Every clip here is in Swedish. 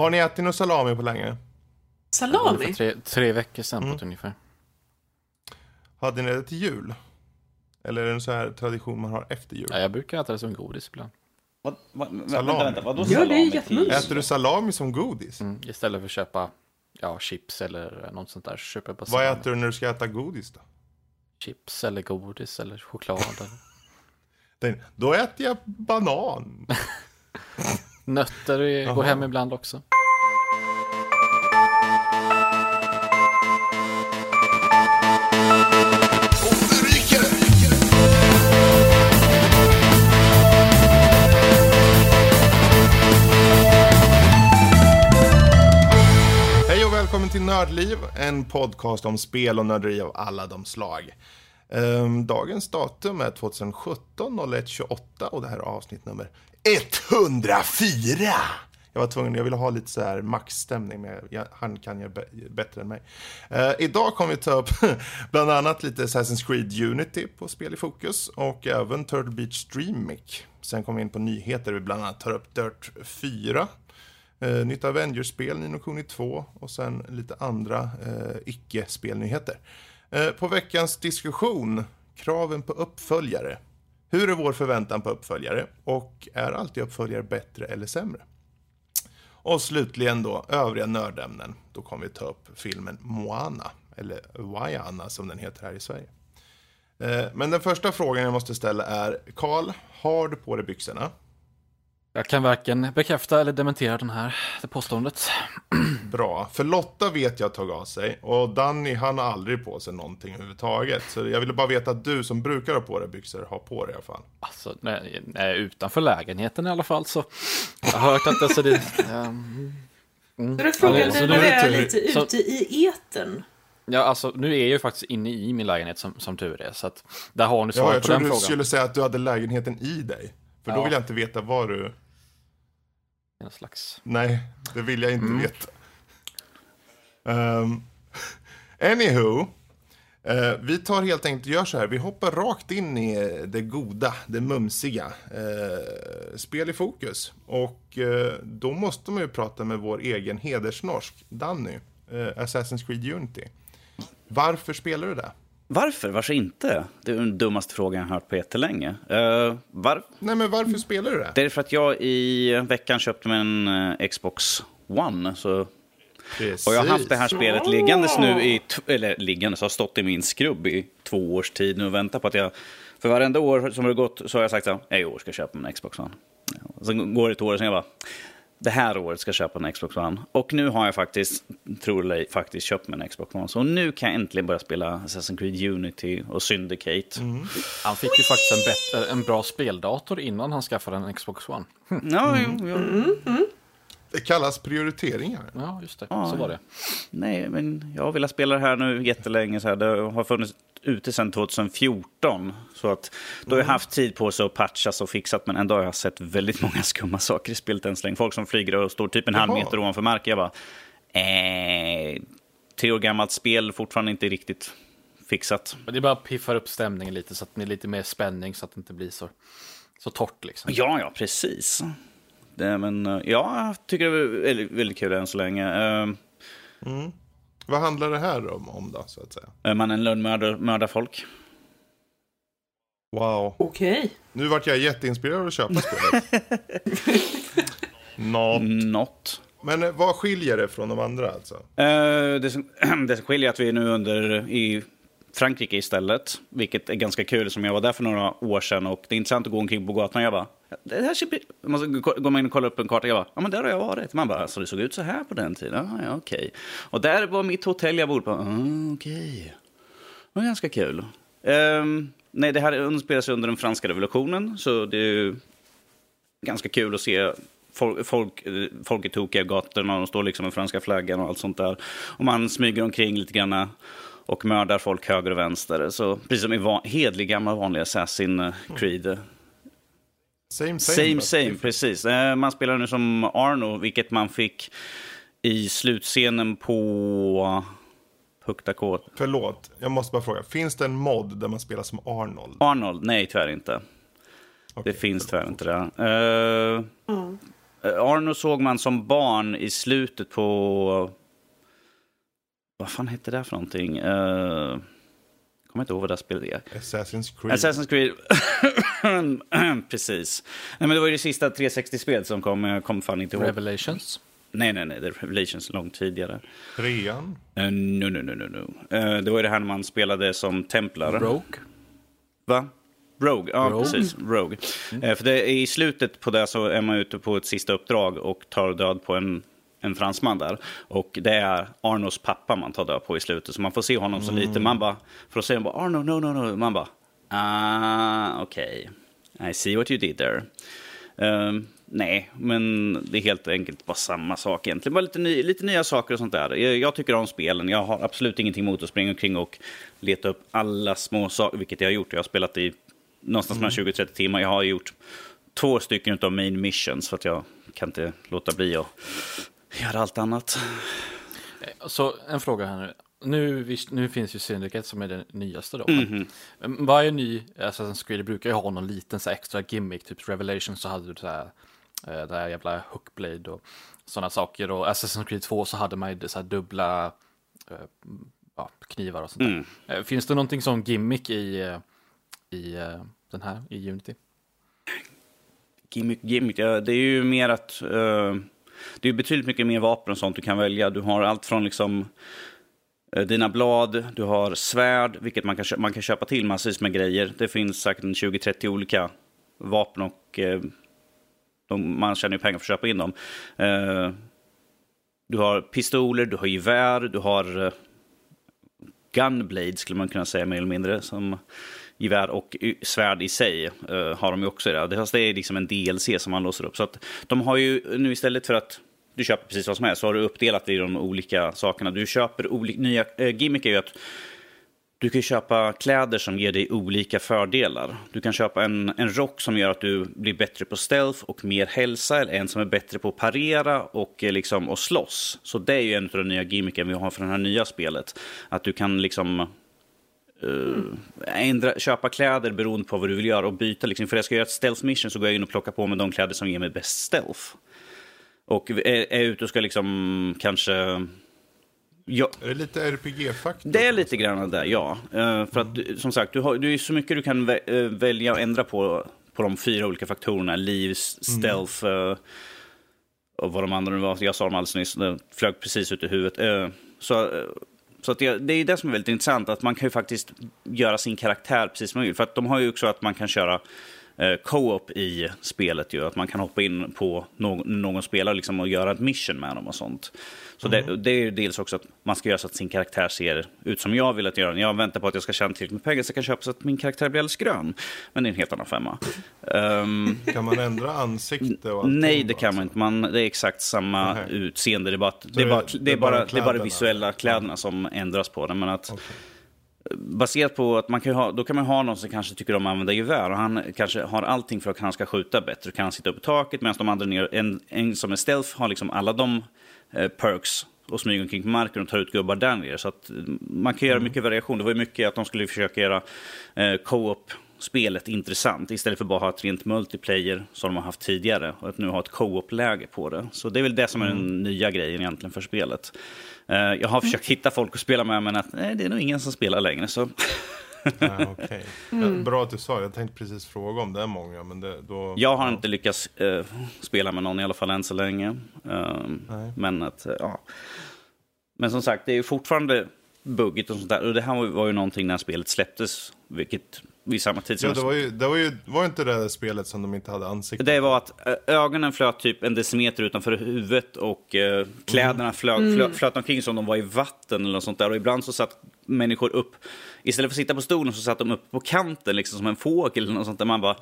Har ni ätit någon salami på länge? Salami? Tre, tre veckor sedan Mm. på ungefär. Hade ni det till jul? Eller är det en så här tradition man har efter jul? Ja, jag brukar äta det som godis ibland. Vad, vad, vänta, Salami. vänta, vadå Ja, det är salami? jättemysigt. Äter du salami som godis? Mm. Istället för att köpa ja, chips eller något sånt där. Köper bara Vad salami. äter du när du ska äta godis då? Chips eller godis eller choklad. eller... Den, då äter jag banan. Nötter går hem ibland också. Hej och välkommen till Nördliv, en podcast om spel och nörderi av alla de slag. Ehm, dagens datum är 2017 01 28 och det här är avsnitt nummer 104! Jag var tvungen, jag ville ha lite så här maxstämning, men jag, han kan ju bättre än mig. Eh, idag kommer vi ta upp bland annat lite Assassin's Creed Unity på Spel i fokus och även Turtle Beach Dreamic. Sen kommer vi in på nyheter, vi bland annat tar upp Dirt 4, Eh, nytt Avengers-spel, Nino Kuni 2 och sen lite andra eh, icke-spelnyheter. Eh, på veckans diskussion, kraven på uppföljare. Hur är vår förväntan på uppföljare? Och är alltid uppföljare bättre eller sämre? Och slutligen då, övriga nördämnen. Då kommer vi ta upp filmen Moana, eller Wayana som den heter här i Sverige. Eh, men den första frågan jag måste ställa är, Karl, har du på dig byxorna? Jag kan varken bekräfta eller dementera den här, det påståendet. Bra, för Lotta vet jag tagit av sig och Danny han har aldrig på sig någonting överhuvudtaget. Så jag ville bara veta att du som brukar ha på dig byxor har på dig i alla fall. Alltså, när när jag är utanför lägenheten i alla fall så. Jag har hört att alltså det... ehm, mm. Så då frågar Ja, du så när nu du är tur. lite Så- ute i etern. Ja, alltså nu är jag ju faktiskt inne i min lägenhet som, som tur är. Så att där har ni Ja, svaret jag på trodde den du frågan. skulle säga att du hade lägenheten i dig. För då Ja. vill jag inte veta var du... En slags... Nej, det vill jag inte Mm. veta. Um, anywho. eh, vi tar helt enkelt gör så här. Vi hoppar rakt in i det goda, det mumsiga. eh, spel i fokus. Och eh, då måste man ju prata med vår egen hedersnorsk, Danny. Assassin's Creed Unity. Varför spelar du det? Varför? Varför inte? Det är den dummaste frågan jag har hört på jättelänge. Uh, var... Nej, men varför spelar du det? Det är för att jag i veckan köpte mig en eh, Xbox One. Så... Precis. Och jag har haft det här spelet liggandes nu i... Eller liggandes, har stått i min skrubb i två års tid nu och väntat på att jag... För varenda år som det har gått så har jag sagt så här, i år ska jag köpa en Xbox One. Och sen går det ett år och sen jag bara, det här året ska jag köpa en Xbox One. Och nu har jag faktiskt, tror eller faktiskt köpt mig en Xbox One. Så nu kan jag äntligen börja spela Assassin's Creed Unity och Syndicate. Han fick ju faktiskt en, bättre, en bra speldator innan han skaffade en Xbox One. Ja, jo, jo. Det kallas prioriteringar. Ja, just det. Ja, Så var det. Nej, men jag har velat spela det här nu jättelänge. Så här. Det har funnits ute sedan 2014. Så att då har jag haft tid på sig att patchas och fixat. Men ändå har jag sett väldigt många skumma saker i spelet än så länge. Folk som flyger och står typ en halv meter ovanför marken. Jag bara, eh, tre år gammalt spel, fortfarande inte riktigt fixat. Men det är bara att piffar upp stämningen lite så att det är lite mer spänning så att det inte blir så, så torrt liksom. Ja, ja, precis. Det, men eh, ja, jag tycker det är väldigt, väldigt kul än så länge. Eh, Vad handlar det här om, om då, så att säga? är man en lönnmördare mördar folk? Wow. Okej. Nu vart jag jätteinspirerad att köpa spelet. Nå. Något. Men eh, vad skiljer det från de andra alltså? Eh, det, som, det som skiljer är att vi är nu under i Frankrike istället, vilket är ganska kul. Som jag var där för några år sedan och det är intressant att gå omkring på gatan och jag bara, det här man måste gå- in och kollar upp en karta jag bara, ja men där har jag varit. Man bara, så det såg ut så här på den tiden? Ja, ja okej. Och där var mitt hotell jag bodde på. Ah, okej. Det var ganska kul. Um, nej, det här utspelar sig under den franska revolutionen, så det är ju ganska kul att se folk, folk, folk är tokiga i gatorna och de står liksom med franska flaggan och allt sånt där. Och man smyger omkring lite grann och mördar folk höger och vänster. Så precis som i van, hedlig gammal vanlig Assassin Creed. Same, same. Same, same, precis. Eh, Man spelar nu som Arno, vilket man fick i slutscenen på Puktakot. Förlåt, jag måste bara fråga. Finns det en mod där man spelar som Arnold? Arnold? Nej, tyvärr inte. Okej, Det finns förlåt. tyvärr inte det. Eh, Eh, Arno såg man som barn i slutet på... Vad fan hette det för någonting? Uh, kommer inte ihåg vad det här spelet är. Assassin's Creed. Assassin's Creed. Precis. Nej, men det var ju det sista 360-spelet som kom. Jag kom fan inte ihåg. Revelations. Nej, nej, nej. Det är Revelations långt tidigare. Trean. Uh, no, no, no, no, no. Uh, det var ju det här när man spelade som templar. Rogue. Va? Rogue, ja Rogue. precis. Rogue. Eh, för det i slutet på det så är man ute på ett sista uppdrag och tar död på en, en fransman där. Och det är Arnos pappa man tar död på i slutet. Så man får se honom så lite. Man bara, för att säga bara Arno, no, no, no. Man bara, ah, okej. Okay. I see what you did there. Ehm, nej, men det är helt enkelt bara samma sak egentligen. Bara lite, ny, lite nya saker och sånt där. Jag, jag tycker om spelen. Jag har absolut ingenting emot att springa omkring och leta upp alla små saker, vilket jag har gjort. Jag har spelat i någonstans mellan 20 30 timmar. Jag har gjort två stycken av main missions för att jag kan inte låta bli att göra allt annat. Så en fråga här nu. Nu, nu finns ju Syndicate som är den nyaste då. Mm -hmm. Varje ny Assassin's Creed brukar ju ha någon liten så extra gimmick. Typ Revelation så hade du så här, eh, det här jävla Hookblade och sådana saker. Och Assassin's Creed 2 så hade man ju så här dubbla eh, ja, knivar och sånt där. Mm. Finns det någonting som gimmick i, i den här, i Unity? Gimmick, gimmick, ja, det är ju mer att uh, det är betydligt mycket mer vapen och sånt du kan välja. Du har allt från liksom eh, dina blad, du har svärd, vilket man kan, man kan köpa till massvis med grejer. Det finns säkert 20-30 olika vapen och eh, de, man tjänar ju pengar för att köpa in dem. Eh, du har pistoler, du har gevär, du har gunblade skulle man kunna säga mer eller mindre. Som gevär och svärd i sig uh, har de ju också. Det, det är liksom en DLC som man låser upp. Så att de har ju nu istället för att du köper precis vad som helst så har du uppdelat det i de olika sakerna. Du köper olika, nya, äh, gimmick är ju att du kan köpa kläder som ger dig olika fördelar. Du kan köpa en, en rock som gör att du blir bättre på stealth och mer hälsa, eller en som är bättre på att parera och, eh, liksom, och slåss. Så det är ju en av de nya gimmicken vi har för det här nya spelet. Att du kan liksom Uh, ändra, köpa kläder beroende på vad du vill göra och byta. Liksom. För jag ska göra ett stealth mission så går jag in och plockar på mig de kläder som ger mig bäst stealth. Och är, är ute och ska liksom kanske... Ja. Är det lite RPG-faktor? Det är lite grann där, ja. Uh, för att som sagt, du har, du är så mycket du kan vä uh, välja och ändra på, på de fyra olika faktorerna. Liv, stealth mm. och vad de andra nu var. Jag sa dem alldeles nyss, det flög precis ut i huvudet. så så att det, det är det som är väldigt intressant, att man kan ju faktiskt göra sin karaktär precis som man vill. För att de har ju också att man kan köra co-op i spelet ju. Att man kan hoppa in på någon, någon spelare liksom, och göra ett mission med dem och sånt. Så mm. det, det, är ju dels också att man ska göra så att sin karaktär ser ut som jag vill att göra Jag väntar på att jag ska tjäna tillräckligt med pengar så jag kan köpa så att min karaktär blir alldeles grön. Men det är en helt annan femma. Um, kan man ändra ansikte och Nej, det kan man inte. Man, det är exakt samma okay. utseende. Det är bara, det är bara, det är bara, det är bara visuella kläderna som ändras på det. Men att, okay baserat på att man kan ha, då kan man ha någon som kanske tycker om att använda gevär och han kanske har allting för att han ska skjuta bättre. Kan han sitta uppe på taket medan de andra ner, en, en som är stealth har liksom alla de eh, perks och smyger omkring på marken och tar ut gubbar där nere. Så att man kan göra mm. mycket variation. Det var mycket att de skulle försöka göra eh, co-op spelet intressant istället för bara att ha ett rent multiplayer som de har haft tidigare och att nu ha ett co-op-läge på det. Så det är väl det som är den mm. nya grejen egentligen för spelet. Uh, jag har försökt hitta folk att spela med men att, nej, det är nog ingen som spelar längre. Så. ah, okay. mm. ja, bra att du sa, jag tänkte precis fråga om det är många. Men det, då, jag har ja. inte lyckats uh, spela med någon i alla fall än så länge. Uh, men att, ja. Men som sagt, det är fortfarande buggigt och sånt där. Och det här var ju någonting när spelet släpptes, vilket vid samma tid. Ja, det var ju, det var ju var inte det där spelet som de inte hade ansikte Det var att ögonen flöt typ en decimeter utanför huvudet och eh, kläderna mm. flöt, flöt, flöt omkring som de var i vatten eller något sånt där. Och ibland så satt människor upp, istället för att sitta på stolen så satt de upp på kanten liksom som en fågel eller något sånt där. Man bara,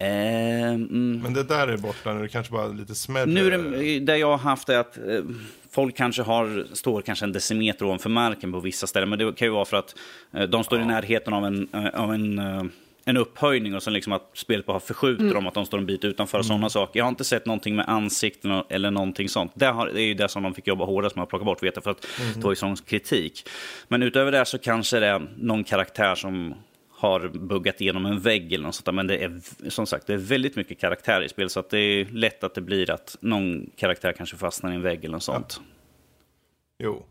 Eh, mm. Men det där är borta nu, det kanske bara lite smärre. Nu det, det jag har haft är att eh, folk kanske har, står kanske en decimeter ovanför marken på vissa ställen. Men det kan ju vara för att eh, de står i närheten av en, eh, av en, eh, en upphöjning och sen liksom att spelet bara förskjuter mm. dem, att de står en bit utanför mm. sådana saker. Jag har inte sett någonting med ansikten eller någonting sånt. Det, har, det är ju det som de fick jobba hårdast med att plocka bort, vet jag, för att mm. sån kritik. Men utöver det så kanske det är någon karaktär som har buggat igenom en vägg eller något sånt. Men det är som sagt det är väldigt mycket karaktär i spel så att det är lätt att det blir att någon karaktär kanske fastnar i en vägg eller något sånt. Jo,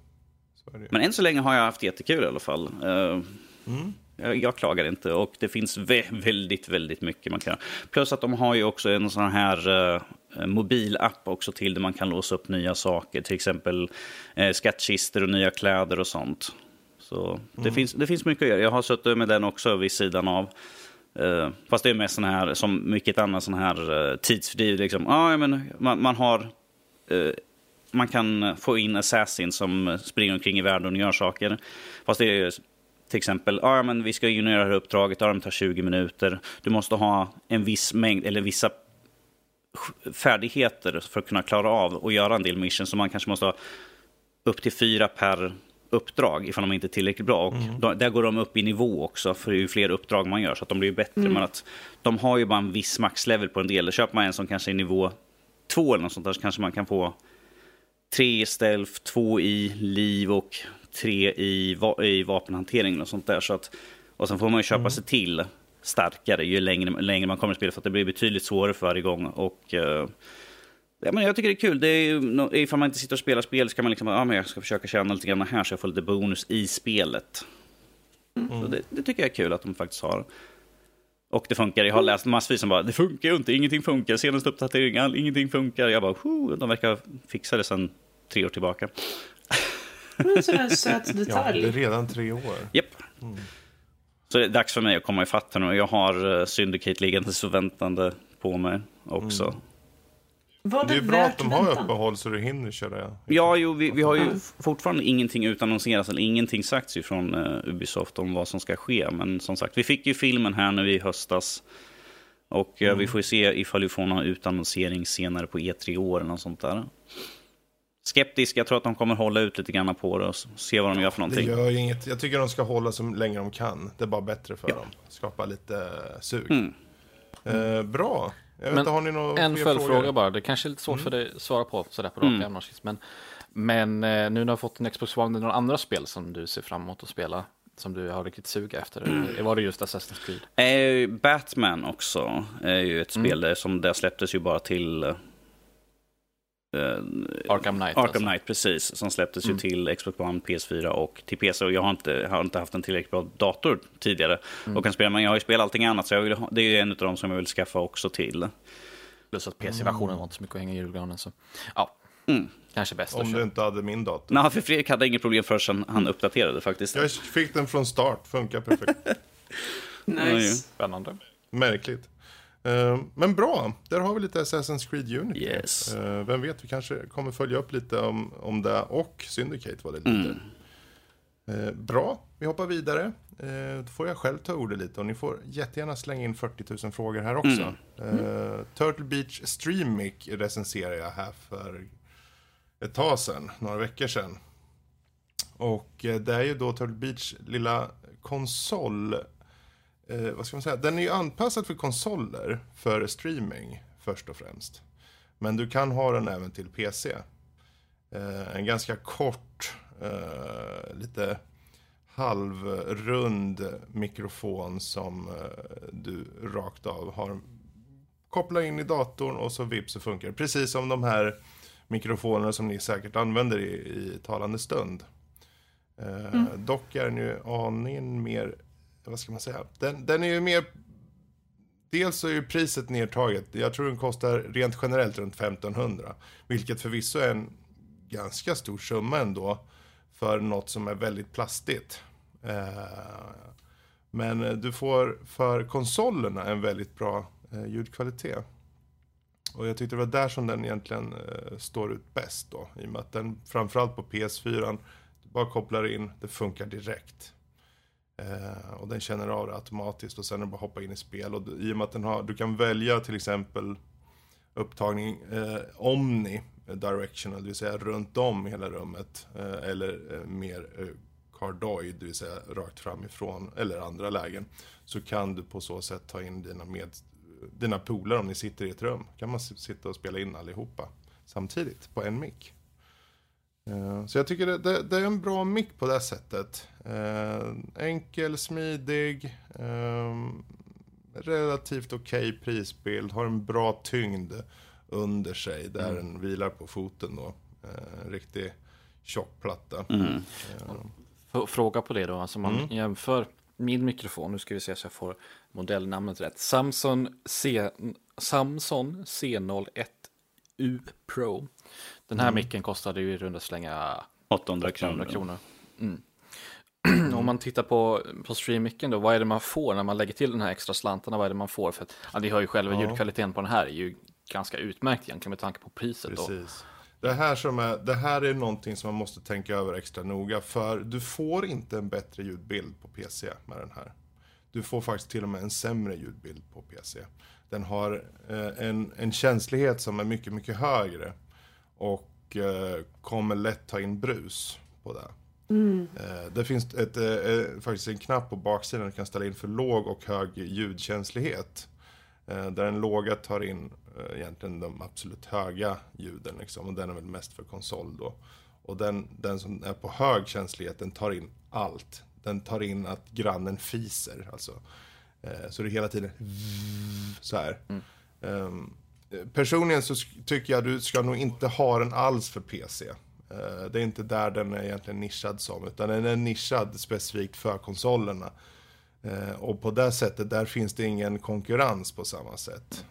så är det. Men än så länge har jag haft jättekul i alla fall. Eh, jag, jag klagar inte och det finns vä- väldigt, väldigt mycket man kan. Plus att de har ju också en sån här uh, mobilapp också till där man kan låsa upp nya saker. Till exempel uh, skattkistor och nya kläder och sånt. Så det, finns, det finns mycket att göra. Jag har suttit med den också vid sidan av. Uh, fast det är mest sån här, som mycket annat sån här uh, tidsfördriv. Liksom. Ah, ja, men man, man har eh, man kan få in Assassin som springer omkring i världen och gör saker. Fast det är till exempel, ah, ja, men vi ska göra det här uppdraget, ah, det tar 20 minuter. Du måste ha en viss mängd, eller vissa färdigheter för att kunna klara av att göra en del missions. Så man kanske måste ha upp till fyra per uppdrag ifall de inte är tillräckligt bra. Och då, där går de upp i nivå också för ju fler uppdrag man gör så att de blir bättre. Men att de har ju bara en viss maxlevel på en del. Köper man en som kanske är nivå två eller något sånt där så kanske man kan få tre i stealth, två i liv och tre i, va i vapenhantering och sånt där. Så att, och sen får man ju köpa sig till starkare ju längre, längre man kommer att spela för att det blir betydligt svårare för varje gång. Och, eh, ja, men jag tycker det är kul. Det är ifall man inte sitter och spelar spel så kan man liksom, ja, men jag ska försöka tjäna lite grann här så jag får lite bonus i spelet. Så det, det tycker jag är kul att de faktiskt har. Och det funkar. Jag har läst massvis som bara, det funkar ju inte, ingenting funkar. Senaste uppdatering, all, ingenting funkar. Jag bara, "Huh, de verkar fixa det sedan tre år tillbaka. En sån här söt Ja, det är detalj. redan tre år. Japp. Så det är dags för mig att komma ifatt här nu. Jag har uh, Syndicate liggandes förväntande på mig också. Var Det det, är bra att de har väntan? uppehåll så du hinner köra. Ja, jo, vi, vi har ju fortfarande ingenting utannonserat eller ingenting sagts ifrån uh, Ubisoft om vad som ska ske. Men som sagt, vi fick ju filmen här nu i höstas. Och eh, vi får ju se ifall vi får någon utannonsering senare på E3 i år eller något sånt där. Skeptisk, jag tror att de kommer hålla ut lite grann på det och se vad de gör för Det någonting. gör ju inget. Jag tycker de ska hålla så länge de kan. Det är bara bättre för dem. Skapa lite sug. Mm. Eh, bra. Jag vet Men inte, har ni några En följdfråga bara, det kanske är lite svårt för dig att svara på sådär på rak Mm. men, men eh, nu när du har fått en Xbox One, är det några andra spel som du ser fram emot att spela? Som du har riktigt sug efter? Mm. Var det just Assassin's Creed? Eh, Batman också är ju ett spel där som det släpptes ju bara till eh, Arkham Knight? Arkham alltså. Knight, precis. Som släpptes ju till Xbox One, PS4 och till PC. Och jag har inte, har inte haft en tillräckligt bra dator tidigare. Och kan spela, men jag har ju spelat allting annat. Så jag vill, ha- det är ju en av dem som jag vill skaffa också till. Plus att PC-versionen var inte så mycket att hänga i julgranen. Så. Ja, Mm. kanske bäst Om du inte hade min dator. Nej, för Fredrik hade inget problem förrän han uppdaterade faktiskt. Jag fick den från start. Funkar perfekt. Nice. Spännande. Märkligt. Eh, men bra, där har vi lite Assassin's Creed Unity. Yes. Eh, vem vet, vi kanske kommer följa upp lite om, om det och Syndicate vad det lider. Eh, bra, vi hoppar vidare. Då får jag själv ta ordet lite och ni får jättegärna slänga in 40 000 frågor här också. Eh, Turtle Beach Streamic recenserade jag här för ett tag sedan, några veckor sedan. Och det är ju då Turtle Beach lilla konsol eh, vad ska man säga, den är ju anpassad för konsoler för streaming först och främst. Men du kan ha den även till PC. Eh, en ganska kort, eh, lite halvrund mikrofon som eh, du rakt av har kopplat in i datorn och så vips så funkar det. Precis som de här mikrofonerna som ni säkert använder i, i talande stund. Eh, Dock är den ju aningen mer, vad ska man säga, den, den är ju mer Dels så är ju priset nedtaget. Jag tror den kostar rent generellt runt 1500. Vilket förvisso är en ganska stor summa ändå. För något som är väldigt plastigt. Eh, men du får för konsolerna en väldigt bra eh, ljudkvalitet. Och jag tyckte det var där som den egentligen eh, står ut bäst då. I och med att den framförallt på PS4 du bara kopplar in, det funkar direkt. Eh, och den känner av det automatiskt och sen är det bara att hoppa in i spel. Och du- i och med att den har, du kan välja till exempel upptagning eh, Omni Directional, det vill säga runt om hela rummet. Eh, eller eh, mer eh, Cardoid, det vill säga rakt framifrån eller andra lägen. Så kan du på så sätt ta in dina, med, dina polare om ni sitter i ett rum. kan man sitta och spela in allihopa samtidigt på en mick. Eh, så jag tycker det, det, det, är en bra mick på det sättet. Eh, enkel, smidig, ehm, relativt okej okay prisbild, har en bra tyngd under sig där mm. den vilar på foten då. Eh, riktig tjock platta. Mm. Eh, fråga på det då, alltså man mm. jämför min mikrofon, nu ska vi se så jag får modellnamnet rätt. Samson, C, Samson C01 U Pro. Den här mm. micken kostade ju i runda slänga 800, kronor. kronor. Mm. Om man tittar på, på streammicken då, vad är det man får när man lägger till den här extra slantarna? Vad är det man får? För att, ja, ni hör ju själva, ja. ljudkvaliteten på den här är ju ganska utmärkt egentligen med tanke på priset. Precis. Då. Det, här som är, det här är någonting som man måste tänka över extra noga, för du får inte en bättre ljudbild på PC med den här. Du får faktiskt till och med en sämre ljudbild på PC. Den har eh, en, en känslighet som är mycket, mycket högre. Och eh, kommer lätt ta in brus på det. Eh, det finns ett, faktiskt en knapp på baksidan du kan ställa in för låg och hög ljudkänslighet. Där den låga tar in egentligen de absolut höga ljuden liksom, och den är väl mest för konsol då. Och den, den som är på hög känslighet den tar in allt. Den tar in att grannen fiser alltså. Eh, så det är hela tiden så här. Ehm, personligen så tycker jag du ska nog inte ha den alls för PC. Eh, det är inte där den är egentligen nischad som, utan den är nischad specifikt för konsolerna. Eh, och på det sättet, där finns det ingen konkurrens på samma sätt.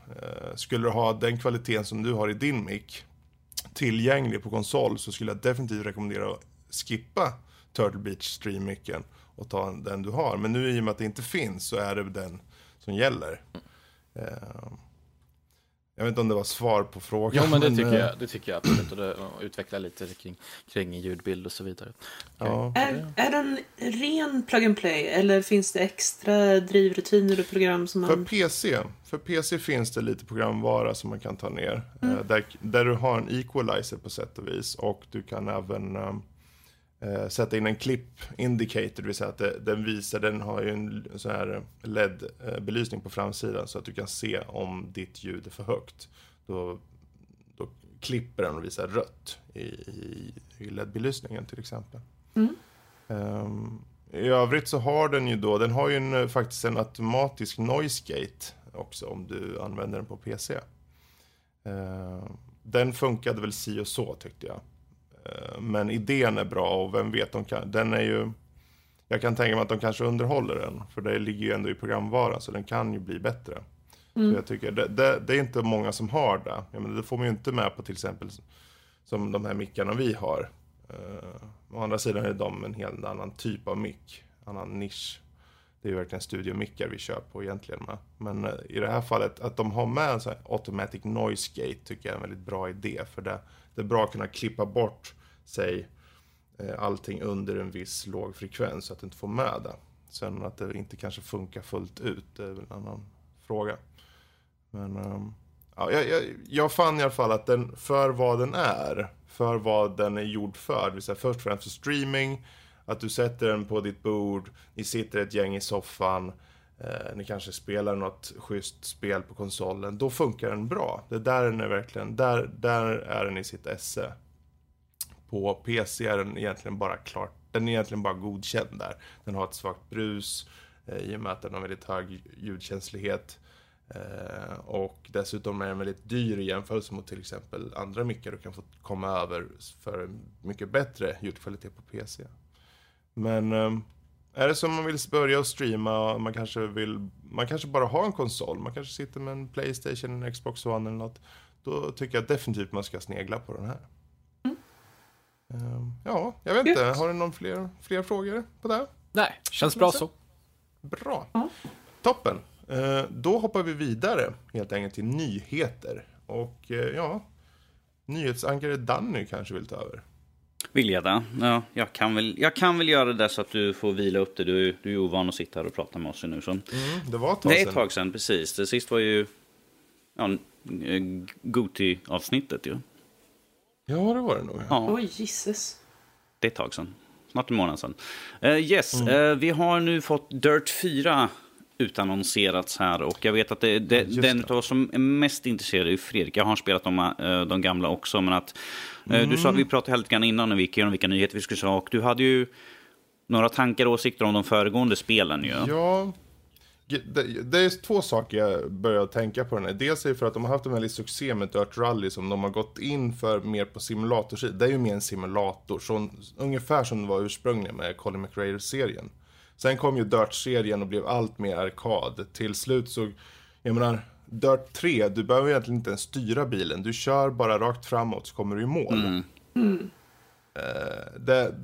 Skulle du ha den kvaliteten som du har i din mick tillgänglig på konsol så skulle jag definitivt rekommendera att skippa Turtle Beach Stream-micken och ta den du har. Men nu i och med att det inte finns så är det den som gäller. Eh, jag vet inte om det var svar på frågan. Jo, men det tycker eh, jag, det tycker jag absolut. Och det, utveckla lite kring, kring ljudbild och så vidare. Ja. Är, är den ren plug and play eller finns det extra drivrutiner och program som För man... PC, för PC finns det lite programvara som man kan ta ner. Eh, där, där du har en equalizer på sätt och vis. Och du kan även ehm, eh, sätta in en clip indicator, det vill säga att det, den visar, den har ju en sån här LED-belysning på framsidan så att du kan se om ditt ljud är för högt. Då, då klipper den och visar rött i, i, i LED-belysningen till exempel. Ehm, I övrigt så har den ju då, den har ju en, eh, faktiskt en automatisk noise gate också om du använder den på PC. Ehm, den funkade väl si och så tyckte jag. Ehm, men idén är bra och vem vet, de kan, den är ju... Jag kan tänka mig att de kanske underhåller den, för det ligger ju ändå i programvaran så den kan ju bli bättre. Så jag tycker, det, det, det är inte många som har det. Jag menar, det får man ju inte med på till exempel som de här mickarna vi har. Uh, å andra sidan är de en helt annan typ av mick, annan nisch. Det är ju verkligen studiomickar vi kör på egentligen med. Men eh, i det här fallet, att de har med en sån här automatic noise gate tycker jag är en väldigt bra idé. För det, det är bra att kunna klippa bort, säg, eh, allting under en viss låg frekvens så att du inte får med det. Sen att det inte kanske funkar fullt ut, det är väl en annan fråga. Men ehm, ja, jag, jag, jag fann i alla fall att den, för vad den är, för vad den är gjord för, det vill säga först och främst för streaming, att du sätter den på ditt bord, ni sitter ett gäng i soffan, eh, ni kanske spelar något schysst spel på konsolen, då funkar den bra. Det är där den är verkligen, där, där är den i sitt esse. På PC är den egentligen bara klart, den är egentligen bara godkänd där. Den har ett svagt brus, eh, i och med att den har väldigt hög ljudkänslighet. Eh, och dessutom är den väldigt dyr i jämförelse mot till exempel andra mickar du kan få komma över för mycket bättre ljudkvalitet på PC. Men eh, är det som man vill börja och streama, man kanske vill, man kanske bara har en konsol, man kanske sitter med en Playstation, en Xbox One eller något. Då tycker jag definitivt man ska snegla på den här. Ja, jag vet inte, har du någon fler, fler frågor på det? Nej, känns bra så. Bra. Toppen. Eh, då hoppar vi vidare helt enkelt till nyheter. Och eh, ja, nyhetsankare Danny kanske vill ta över. Vill jag det? Ja, jag kan, väl, jag kan väl göra det så att du får vila upp det. Du, du är ovan att sitta här och prata med oss nu. Så. Mm, det var ett tag Det är ett sedan. tag sedan, precis. Det sist var ju ja, eh, Goti-avsnittet ju. Ja, det var det nog. Ja. Ja, Oj, gisses. Det är ett tag sedan. Snart en månad sedan. Eh, yes, eh, vi har nu fått Dirt 4 utannonserats här och jag vet att det, det, den av oss som är mest intresserad är Fredrik. Jag har spelat de, eh, de gamla också, men att eh, du sa att vi pratade lite grann innan när vi gick igenom vilka nyheter vi skulle ha och du hade ju några tankar och åsikter om de föregående spelen ju. Ja, det, är två saker jag börjar tänka på den här. Dels är det för att de har haft en väldig succé med Dirt Rally som de har gått in för mer på simulatorsidan. Det är ju mer en simulator, så, ungefär som det var ursprungligen med Colin McRae-serien. Sen kom ju Dirt-serien och blev allt mer arkad. Till slut så, jag menar, Dirt 3, du behöver egentligen inte ens styra bilen. Du kör bara rakt framåt så kommer du i mål. Eh, det,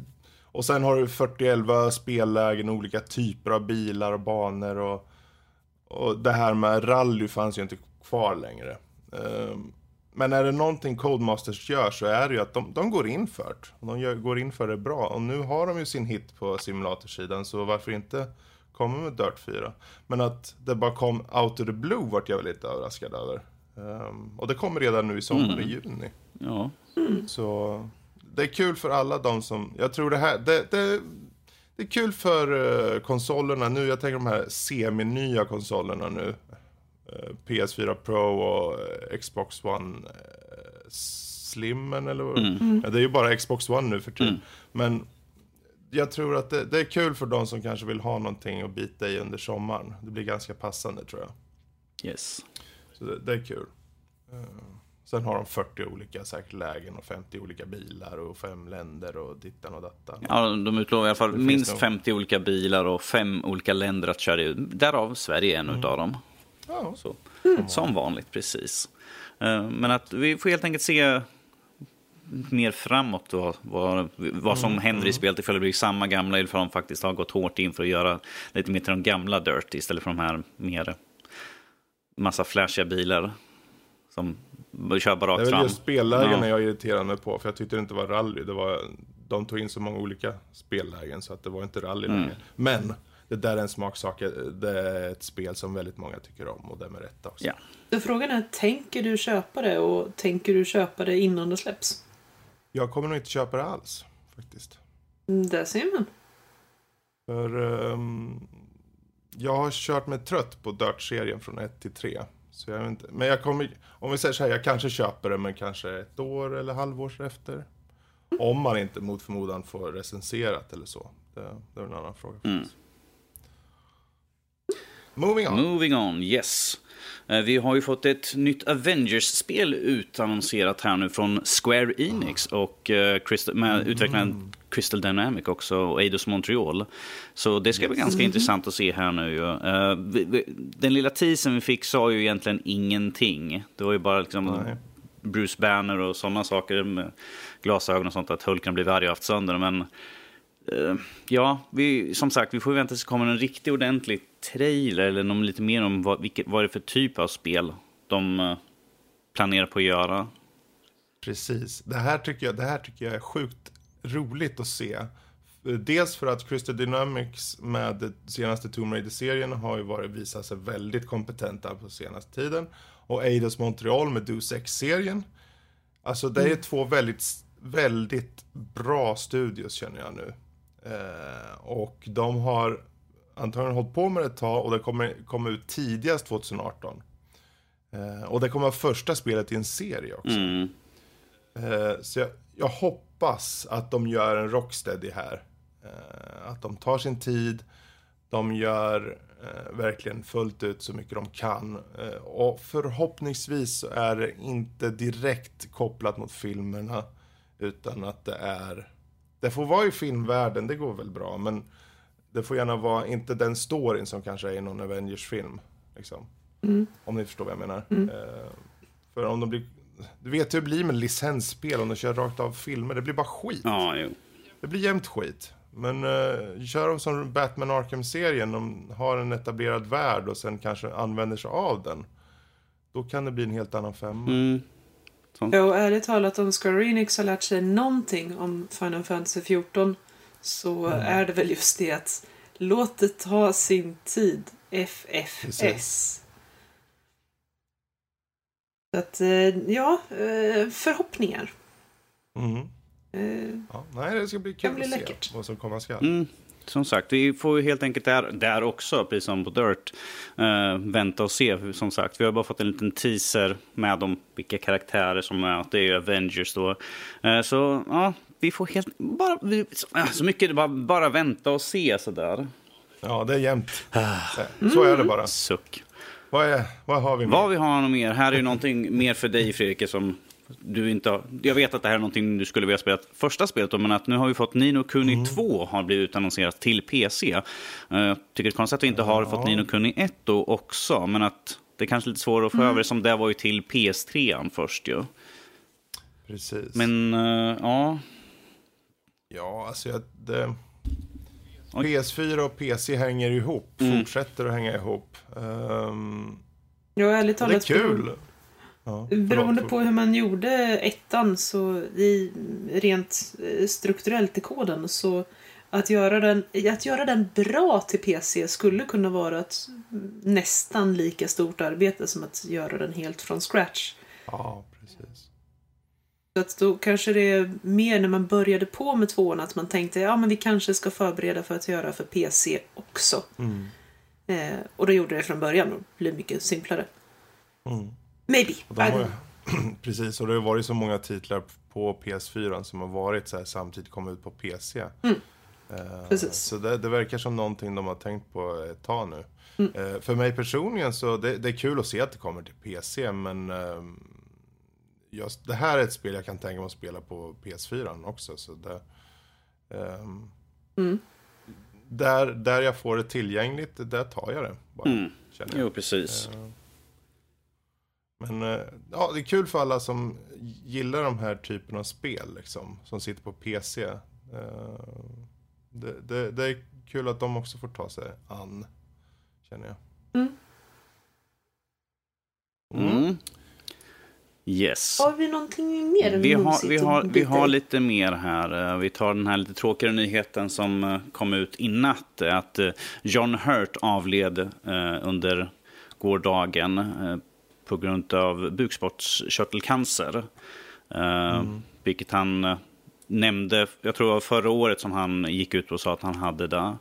och sen har du 4011 spellägen, olika typer av bilar och banor och, och det här med rally fanns ju inte kvar längre. Ehm, men är det någonting Codemasters gör så är det ju att de, de går in för det. De gör, går in för det bra. Och nu har de ju sin hit på simulatorsidan så varför inte komma med Dirt 4? Men att det bara kom out of the blue vart jag lite överraskad över. Ehm, och det kommer redan nu i sommar, i juni. Ja. Så det är kul för alla de som, jag tror det här, det, det, det är kul för eh, konsolerna nu, jag tänker de här semi-nya konsolerna nu. Eh, PS4 Pro och eh, Xbox One Slimmen eller vad ja, Det är ju bara Xbox One nu för tiden. Men jag tror att det, det är kul för de som kanske vill ha någonting att bita i under sommaren. Det blir ganska passande tror jag. Yes. Så det, det är kul. Sen har de 40 olika säkert lägen och 50 olika bilar och fem länder och dittan och dattan. Ja, de utlovar i alla fall Det minst nog. 50 olika bilar och fem olika länder att köra i. Därav Sverige är en utav dem. Ja, Så, Som vanligt, precis. Eh, Men att vi får helt enkelt se mer framåt vad, vad, vad som händer i spelet ifall det blir samma gamla eller ifall de faktiskt har gått hårt in för att göra lite mer till de gamla Dirt istället för de här mer massa flashiga bilar som kör bara det är rakt väl fram. just spellägena Ja. jag irriterade mig på, för jag tyckte det inte var rally. Det var, de tog in så många olika spellägen så att det var inte rally Mm. längre. Men det där är en smaksak. Det är ett spel som väldigt många tycker om och det med rätta också. Ja. Så frågan är, tänker du köpa det och tänker du köpa det innan det släpps? Jag kommer nog inte köpa det alls, faktiskt. Mm, Där ser man. För ehm, jag har kört mig trött på Dirt-serien från 1 till 3. Så jag inte. Men jag kommer, om vi säger så här, jag kanske köper det men kanske ett år eller halvårs efter. Om man inte mot förmodan får recenserat eller så. Det, det är en annan fråga. faktiskt. Moving on. Moving on, yes. Eh, Vi har ju fått ett nytt Avengers-spel utannonserat här nu från Square Enix och eh, Crystal, med utvecklaren Crystal Dynamic också och Eidos Montreal. Så det ska bli ganska intressant att se här nu. Eh, Den lilla teasern vi fick sa ju egentligen ingenting. Det var ju bara liksom Nej. Bruce Banner och sådana saker med glasögon och sånt, att Hulken blivit arg och haft sönder. Men ja, vi, som sagt, vi får vänta tills det kommer en riktigt ordentlig trailer eller någon lite mer om vad, vilket, vad det är för typ av spel de eh, planerar på att göra. Precis. Det här, tycker jag, det här tycker jag är sjukt roligt att se. Dels för att Crystal Dynamics med senaste Tomb Raider-serien har ju varit, visat sig väldigt kompetenta på senaste tiden. Och Eidos Montreal med Deus Ex-serien. Alltså det är två väldigt, väldigt bra studios känner jag nu. Eh, och de har antagligen hållit på med det ett tag och det kommer komma ut tidigast 2018. Eh, och det kommer vara första spelet i en serie också. Mm. Eh, så jag, jag hoppas att de gör en Rocksteady här. Eh, att de tar sin tid, de gör eh, verkligen fullt ut så mycket de kan. Eh, och förhoppningsvis så är det inte direkt kopplat mot filmerna, utan att det är... Det får vara i filmvärlden, det går väl bra, men det får gärna vara inte den storyn som kanske är i någon Avengers-film. Liksom. Om ni förstår vad jag menar. Eh, för om de blir... Du vet hur det blir med licensspel om de kör rakt av filmer. Det blir bara skit. Ja, jo. Det blir jämt skit. Men uh, kör de som Batman Arkham-serien, de har en etablerad värld och sen kanske använder sig av den. Då kan det bli en helt annan femma. Mm. Ja, och ärligt talat, om Square Enix har lärt sig någonting om Final Fantasy 14 så är det väl just det att låt det ta sin tid. FFS. Precis. Så att, eh, ja, eh, förhoppningar. Mhm. Eh, Ja, nej, det ska bli kul bli att se läckert. vad som komma skall. Mm. som sagt, vi får ju helt enkelt där, där också, precis som på Dirt, eh, vänta och se. Som sagt, vi har bara fått en liten teaser med om vilka karaktärer som är. Det är ju Avengers då. Eh, så ja, vi får helt... Bara, vi, så mycket, bara, bara vänta och se sådär. Ja, det är jämnt. Så är det bara. Suck. Vad, är, vad har vi mer? Vad vi har något mer? Här är ju någonting mer för dig Fredrik som du inte har, Jag vet att det här är någonting du skulle vilja spela första spelet då, men att nu har vi fått Nino Kuni Mm. 2 har blivit utannonserat till PC. Eh, Jag tycker det är konstigt att vi inte har fått Nino Kuni 1 då också, men att det är kanske är lite svårare att få över som det var ju till PS3 först ju. Precis. Men eh, ja, Ja, alltså jag, det... Oj. PS4 och PC hänger ihop. Mm. Fortsätter att hänga ihop. Ehm, Ja, ärligt det är talat. kul. Ja, Beroende på hur man gjorde ettan så i, rent eh, strukturellt i koden så att göra, den, att göra den bra till PC skulle kunna vara ett nästan lika stort arbete som att göra den helt från scratch. Ja, precis. Så att då kanske det är mer när man började på med tvåan att man tänkte ja men vi kanske ska förbereda för att göra för PC också. Mm. Eh, och då gjorde det från början och blev mycket simplare. Mm. Maybe. Ju- precis, och det har varit så många titlar på PS4 som har varit så här samtidigt kommit ut på PC. Mm. Eh, Precis. Så det, det verkar som någonting de har tänkt på ett tag nu. Mm. Eh, för mig personligen så det, det är kul att se att det kommer till PC, men ehm, just, det här är ett spel jag kan tänka mig att spela på PS4 också. Så det, ehm, Mm. där, där jag får det tillgängligt, där tar jag det. Bara, mm. jag. jo precis. Eh, Men eh, ja, det är kul för alla som gillar de här typen av spel, liksom, som sitter på PC. Eh, Det, det, det är kul att de också får ta sig an, känner jag. Mm. Yes. Har vi någonting mer Vi har, vi, att har, vi har lite mer här. Eh, Vi tar den här lite tråkigare nyheten som eh, kom ut i natt. Att eh, John Hurt avled under gårdagen på grund av bukspottkörtelcancer. Eh, Vilket han nämnde, jag tror det var förra året som han gick ut och sa att han hade det.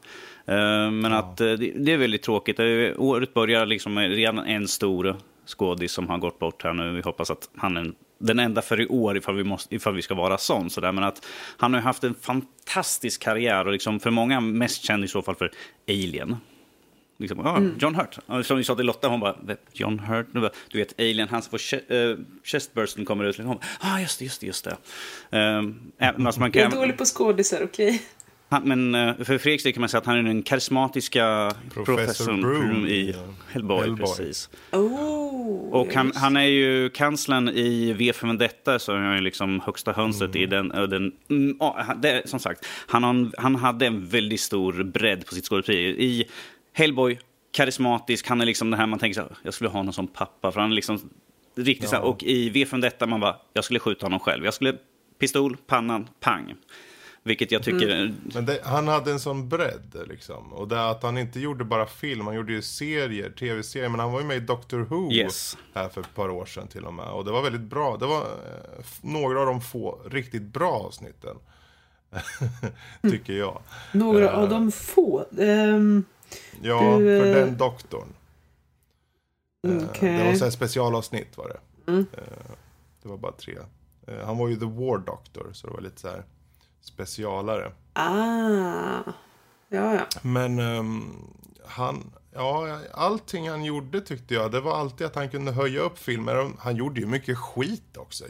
Men att eh, det, är väldigt tråkigt. Året börjar liksom redan en stor skådis som har gått bort här nu. Vi hoppas att han är den enda för i år ifall vi, måste, ifall vi ska vara sån. Så där. Men att han har haft en fantastisk karriär och liksom för många mest känd i så fall för Alien. Liksom, ah, John Hurt. Som vi sa till Lotta, hon bara, "Vem? John Hurt? Du vet, Alien, han som får eh, chestbursten kommer ut. Hon bara, ah, just det, just det, just det. Um, alltså man Jag är kan, dålig på skådisar, okej? Han, men eh, för Fredriks del kan man säga att han är den karismatiska Professor professorn Broom i i, Hellboy. Hellboy. Precis. Oh, Och han, han är ju kanslern i V för Vendetta, så han är liksom högsta hönset i den. och den mm, ja, det, som sagt, han, han hade en väldigt stor bredd på sitt skådespeleri. I Hellboy, karismatisk, han är liksom det här man tänker så här, jag skulle ha honom som pappa. För han är liksom riktigt så här, Ja. och i V för Vendetta man bara, jag skulle skjuta honom själv. Jag skulle, pistol, pannan, pang. Vilket jag tycker, Men det, han hade en sån bredd, liksom. Och det att han inte gjorde bara film, han gjorde ju serier, tv-serier. Men han var ju med i Doctor Who Yes. här för ett par år sedan till och med. Och det var väldigt bra. Det var eh, några av de få riktigt bra avsnitten. Tycker jag. Några Eh. av de få. Ehm, Ja, Du, för eh, den doktorn. Eh, Okej. Det var så här specialavsnitt var det. Mm. Eh, Det var bara tre. Eh, Han var ju The War Doctor, så det var lite så här specialare. ah. Ja, ja. Men ehm, han, ja, allting han gjorde tyckte jag, det var alltid att han kunde höja upp filmer. Han gjorde ju mycket skit också.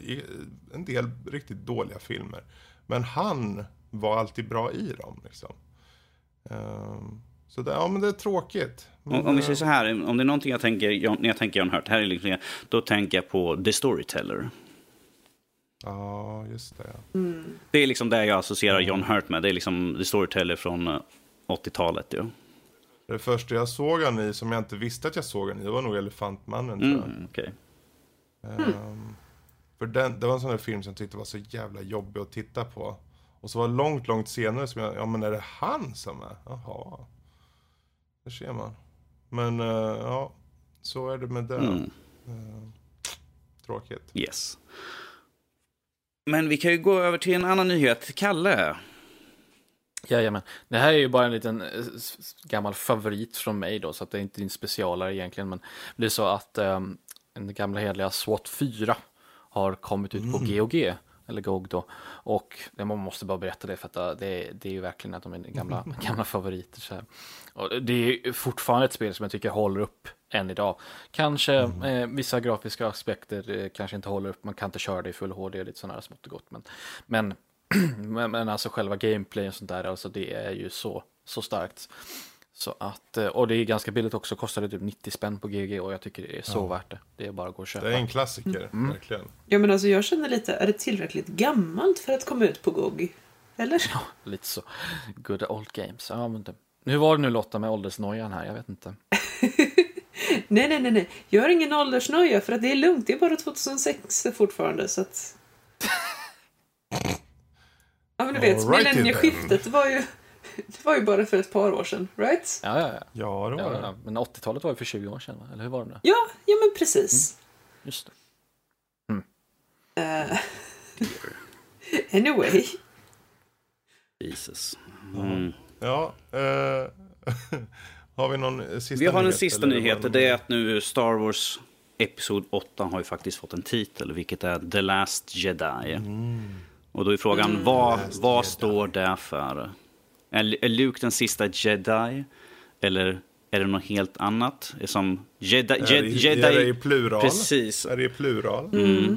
En del riktigt dåliga filmer. Men han var alltid bra i dem liksom. Ehm, så det, ja men det är tråkigt. Men, om, om vi säger så här, om det är någonting jag tänker, när jag tänker John Hurt, här är liksom, då tänker jag på The Storyteller. Ja, just det. Ja. Det är liksom det jag associerar John Hurt med. Det är liksom The Storyteller från eh, 80-talet. Ja. Det första jag såg han i, som jag inte visste att jag såg han i, det var nog Elefantmannen tror jag. Mm, okej. Ehm, för den, det var en sån där film som jag tyckte var så jävla jobbig att titta på. Och så var det långt, långt senare som jag, ja men är det han som är? Jaha. Det ser man. Men eh, ja, så är det med det. Mm, Eh, tråkigt. yes. Men vi kan ju gå över till en annan nyhet. Kalle, Jajamän. Det här är ju bara en liten eh, gammal favorit från mig då, så att det är inte din specialare egentligen. Men det är så att um, den gamla hederliga SWAT 4 har kommit ut på GOG, eller GOG då. Och man måste bara berätta det för att uh, det, det är ju verkligen att de är gamla, gamla favoriter. Så här. Och det är ju fortfarande ett spel som jag tycker håller upp än idag. Kanske eh, vissa grafiska aspekter eh, kanske inte håller upp, man kan inte köra det i full HD och lite sådana här smått och gott. Men, men men, alltså själva gameplay och sånt där, alltså det är ju så, så starkt. Så att, eh, och det är ganska billigt också, kostade typ 90 spänn på GG och jag tycker det är så värt det. Det är bara att gå och köpa. Det är en klassiker, Mm. verkligen. Ja men alltså jag känner lite, är det tillräckligt gammalt för att komma ut på GOG? Eller? Lite så. Good old games. Ja, men det. Hur var det nu Lotta med åldersnojan här? Jag vet inte. Nej, nej, nej, nej. Gör ingen åldersnöja för att det är lugnt. Det är bara 2006 fortfarande så att... Ja men du vet, millennieskiftet var ju... Det var ju bara för ett par år sedan, right? Ja, ja, ja. Ja, det var ja, det. ja. Men 80-talet var ju för 20 år sedan, eller hur var det nu? Ja, ja men precis. Just det. Eh, anyway. Jesus. Mm. Ja, eh, har vi någon eh, sista Vi har en nyhet, sista nyhet. Det är att nu Star Wars Episod 8 har ju faktiskt fått en titel, vilket är The Last Jedi. Och då är frågan, vad, Last vad Jedi. står det för? Är, är Luke den sista Jedi? Eller är det något helt annat? Är Som Jedi... Är det, Jedi, är det i plural? Precis. Är det i plural?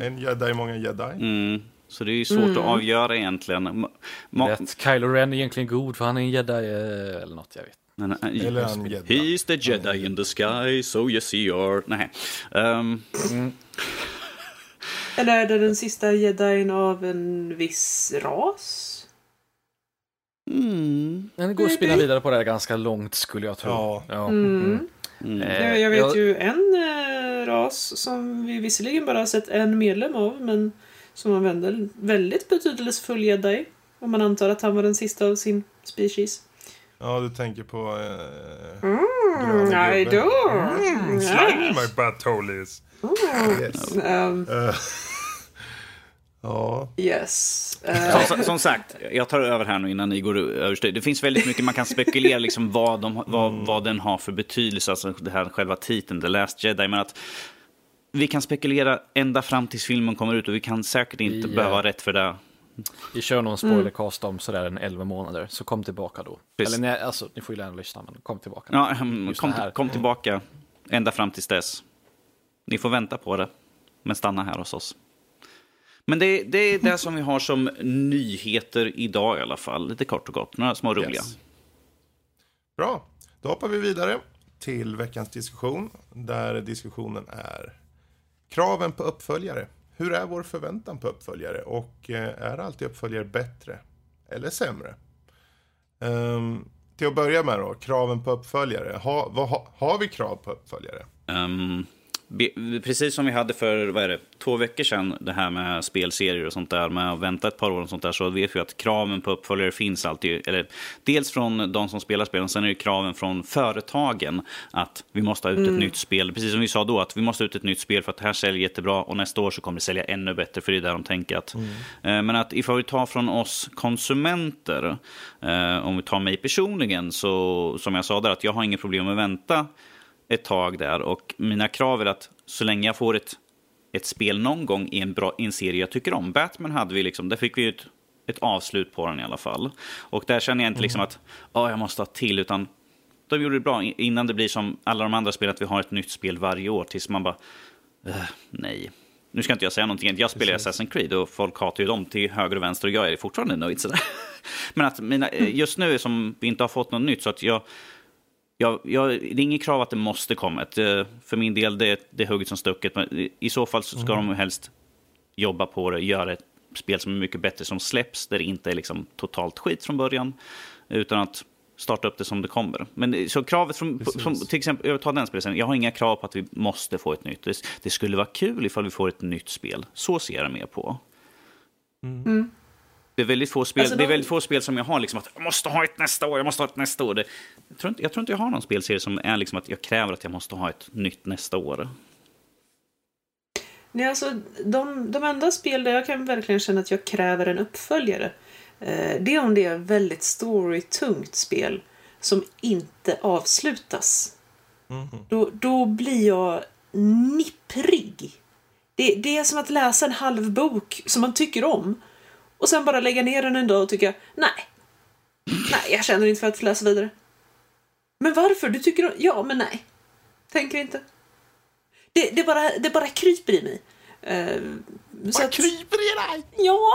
En jedi, många jedi? Mm. Så det är ju svårt att avgöra egentligen. Ma- Rätt. Kylo Ren är egentligen god för han är en jedi eh, eller något, jag vet. Nej, nej, Eller en jedi. He's the Jedi in the sky, so yes he are. Nej. Ehm, Eller är det den sista jedin av en viss ras? mm, Men det går att spinna vidare på det här ganska långt skulle jag tro. Ja. ja. Mm. mm. Eh, jag, vet ju en eh, ras som vi visserligen bara har sett en medlem av men som använder väldigt betydelsefull jedi. Om man antar att han var den sista av sin species. Ja, du tänker på... Eh, Mm, I gubben. do. Mm, slime in my buttholies. Yes. Um, Eh, ja, yes. Eh, Som, som sagt, jag tar över här nu innan ni går överstyr. Det finns väldigt mycket man kan spekulera liksom vad, de, vad, vad den har för betydelse, alltså det här själva titeln, The Last Jedi. Men att vi kan spekulera ända fram tills filmen kommer ut och vi kan säkert inte Vi, behöva eh, rätt för det. Vi kör någon spoilercast om sådär en 11 månader, så kom tillbaka då. Precis. Eller nej, alltså ni får ju gärna lyssna, men kom tillbaka. Ja, mm, kom, kom tillbaka ända fram tills dess. Ni får vänta på det, men stanna här hos oss. Men det, det är det som vi har som nyheter idag i alla fall. Lite kort och gott, några små roliga. Yes. Bra, då hoppar vi vidare till veckans diskussion. Där diskussionen är kraven på uppföljare. Hur är vår förväntan på uppföljare? Och eh, är alltid uppföljare bättre eller sämre? Um, till att börja med då, kraven på uppföljare. Ha, vad, ha, har vi krav på uppföljare? Um, precis som vi hade för vad är det, två veckor sedan, det här med spelserier och sånt där, med att vänta ett par år och sånt där, så vet vi att kraven på uppföljare finns alltid. Eller, dels från de som spelar spelen, sen är det kraven från företagen att vi måste ha ut ett nytt spel. Precis som vi sa då, att vi måste ha ut ett nytt spel för att det här säljer jättebra och nästa år så kommer det sälja ännu bättre, för det är där de tänker att... Eh, Men att ifall vi tar från oss konsumenter, eh, om vi tar mig personligen, så som jag sa där, att jag har inget problem med att vänta ett tag där. Och mina krav är att så länge jag får ett, ett spel någon gång i en, bra, i en serie jag tycker om. Batman hade vi liksom, där fick vi ett, ett avslut på den i alla fall. Och där känner jag inte liksom att oh, jag måste ha till, utan de gjorde det bra innan det blir som alla de andra spelen, att vi har ett nytt spel varje år tills man bara, "Eh, nej. Nu ska inte jag säga någonting, jag spelar Assassin's Creed och folk hatar ju dem till höger och vänster och jag är fortfarande nöjd sådär. Men att mina, just nu som vi inte har fått något nytt så att jag, jag, jag, det är inget krav att det måste komma. Ett, eh, För min del, det, det är hugget som stucket. Men i- så fall så ska de helst jobba på det, göra ett spel som är mycket bättre som släpps, där det inte är liksom totalt skit från början, utan att starta upp det som det kommer. Men det- så kravet från, som, till exempel, jag tar den spelserien, jag har inga krav på att vi måste få ett nytt. Det, det skulle vara kul ifall vi får ett nytt spel. Så ser jag mer på. Det är, väldigt få spel, Alltså, det är de- väldigt få spel som jag har liksom att jag måste ha ett nästa år, jag måste ha ett nästa år. Det, jag, tror inte, jag tror inte jag har någon spelserie som är liksom att jag kräver att jag måste ha ett nytt nästa år. Nej, alltså, de, de enda spel där jag kan verkligen känna att jag kräver en uppföljare Eh, det är om det är väldigt storytungt spel som inte avslutas. Då, då blir jag nipprig. Det, det är som att läsa en halv bok som man tycker om och sen bara lägga ner den en dag och tycka nej. Nej, jag känner inte för att läsa vidare. Men varför? Du tycker om... Ja, men nej. Tänker inte. Det, det, bara, det bara kryper i mig. Uh, Vad kryper i dig? Ja,